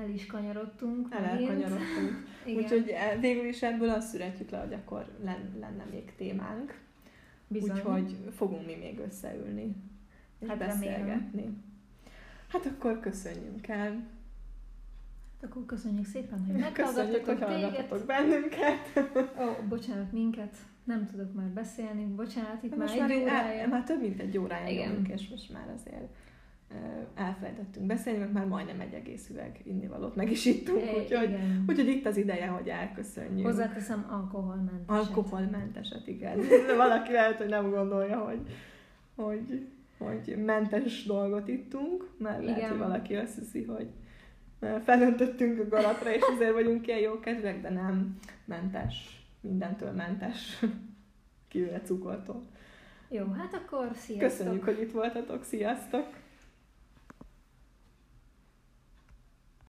el is kanyarodtunk. El elkanyarodtunk. Úgyhogy eh, végül is ebből azt születjük le, hogy akkor len, lenne még témánk. bizony. Úgyhogy fogunk mi még összeülni és Hát remélem. beszélgetni. Hát akkor köszönjünk el. Akkor köszönjük szépen, hogy meghallgattatok hogy téged. hallgatatok bennünket. Ó, bocsánat, minket. Nem tudok már beszélni. Bocsánat, itt már most egy már, órája. el, már több mint egy órája Igen. nyomunk, és most már azért elfelejtettünk beszélni, meg már majdnem egy egész üveg innivalót meg is ittunk, É, úgyhogy, igen. úgyhogy itt az ideje, hogy elköszönjünk. Hozzáteszem alkoholmentes. Alkoholmenteset, igen. Valaki lehet, hogy nem gondolja, hogy, hogy, hogy mentes dolgot ittunk, mert lehet, Igen. hogy valaki azt hiszi, hogy felöntöttünk a galatra, és azért vagyunk ilyen jó kedvek, de nem mentes, mindentől mentes, kivéve cukortól. Jó, hát akkor sziasztok. Köszönjük, hogy itt voltatok, sziasztok!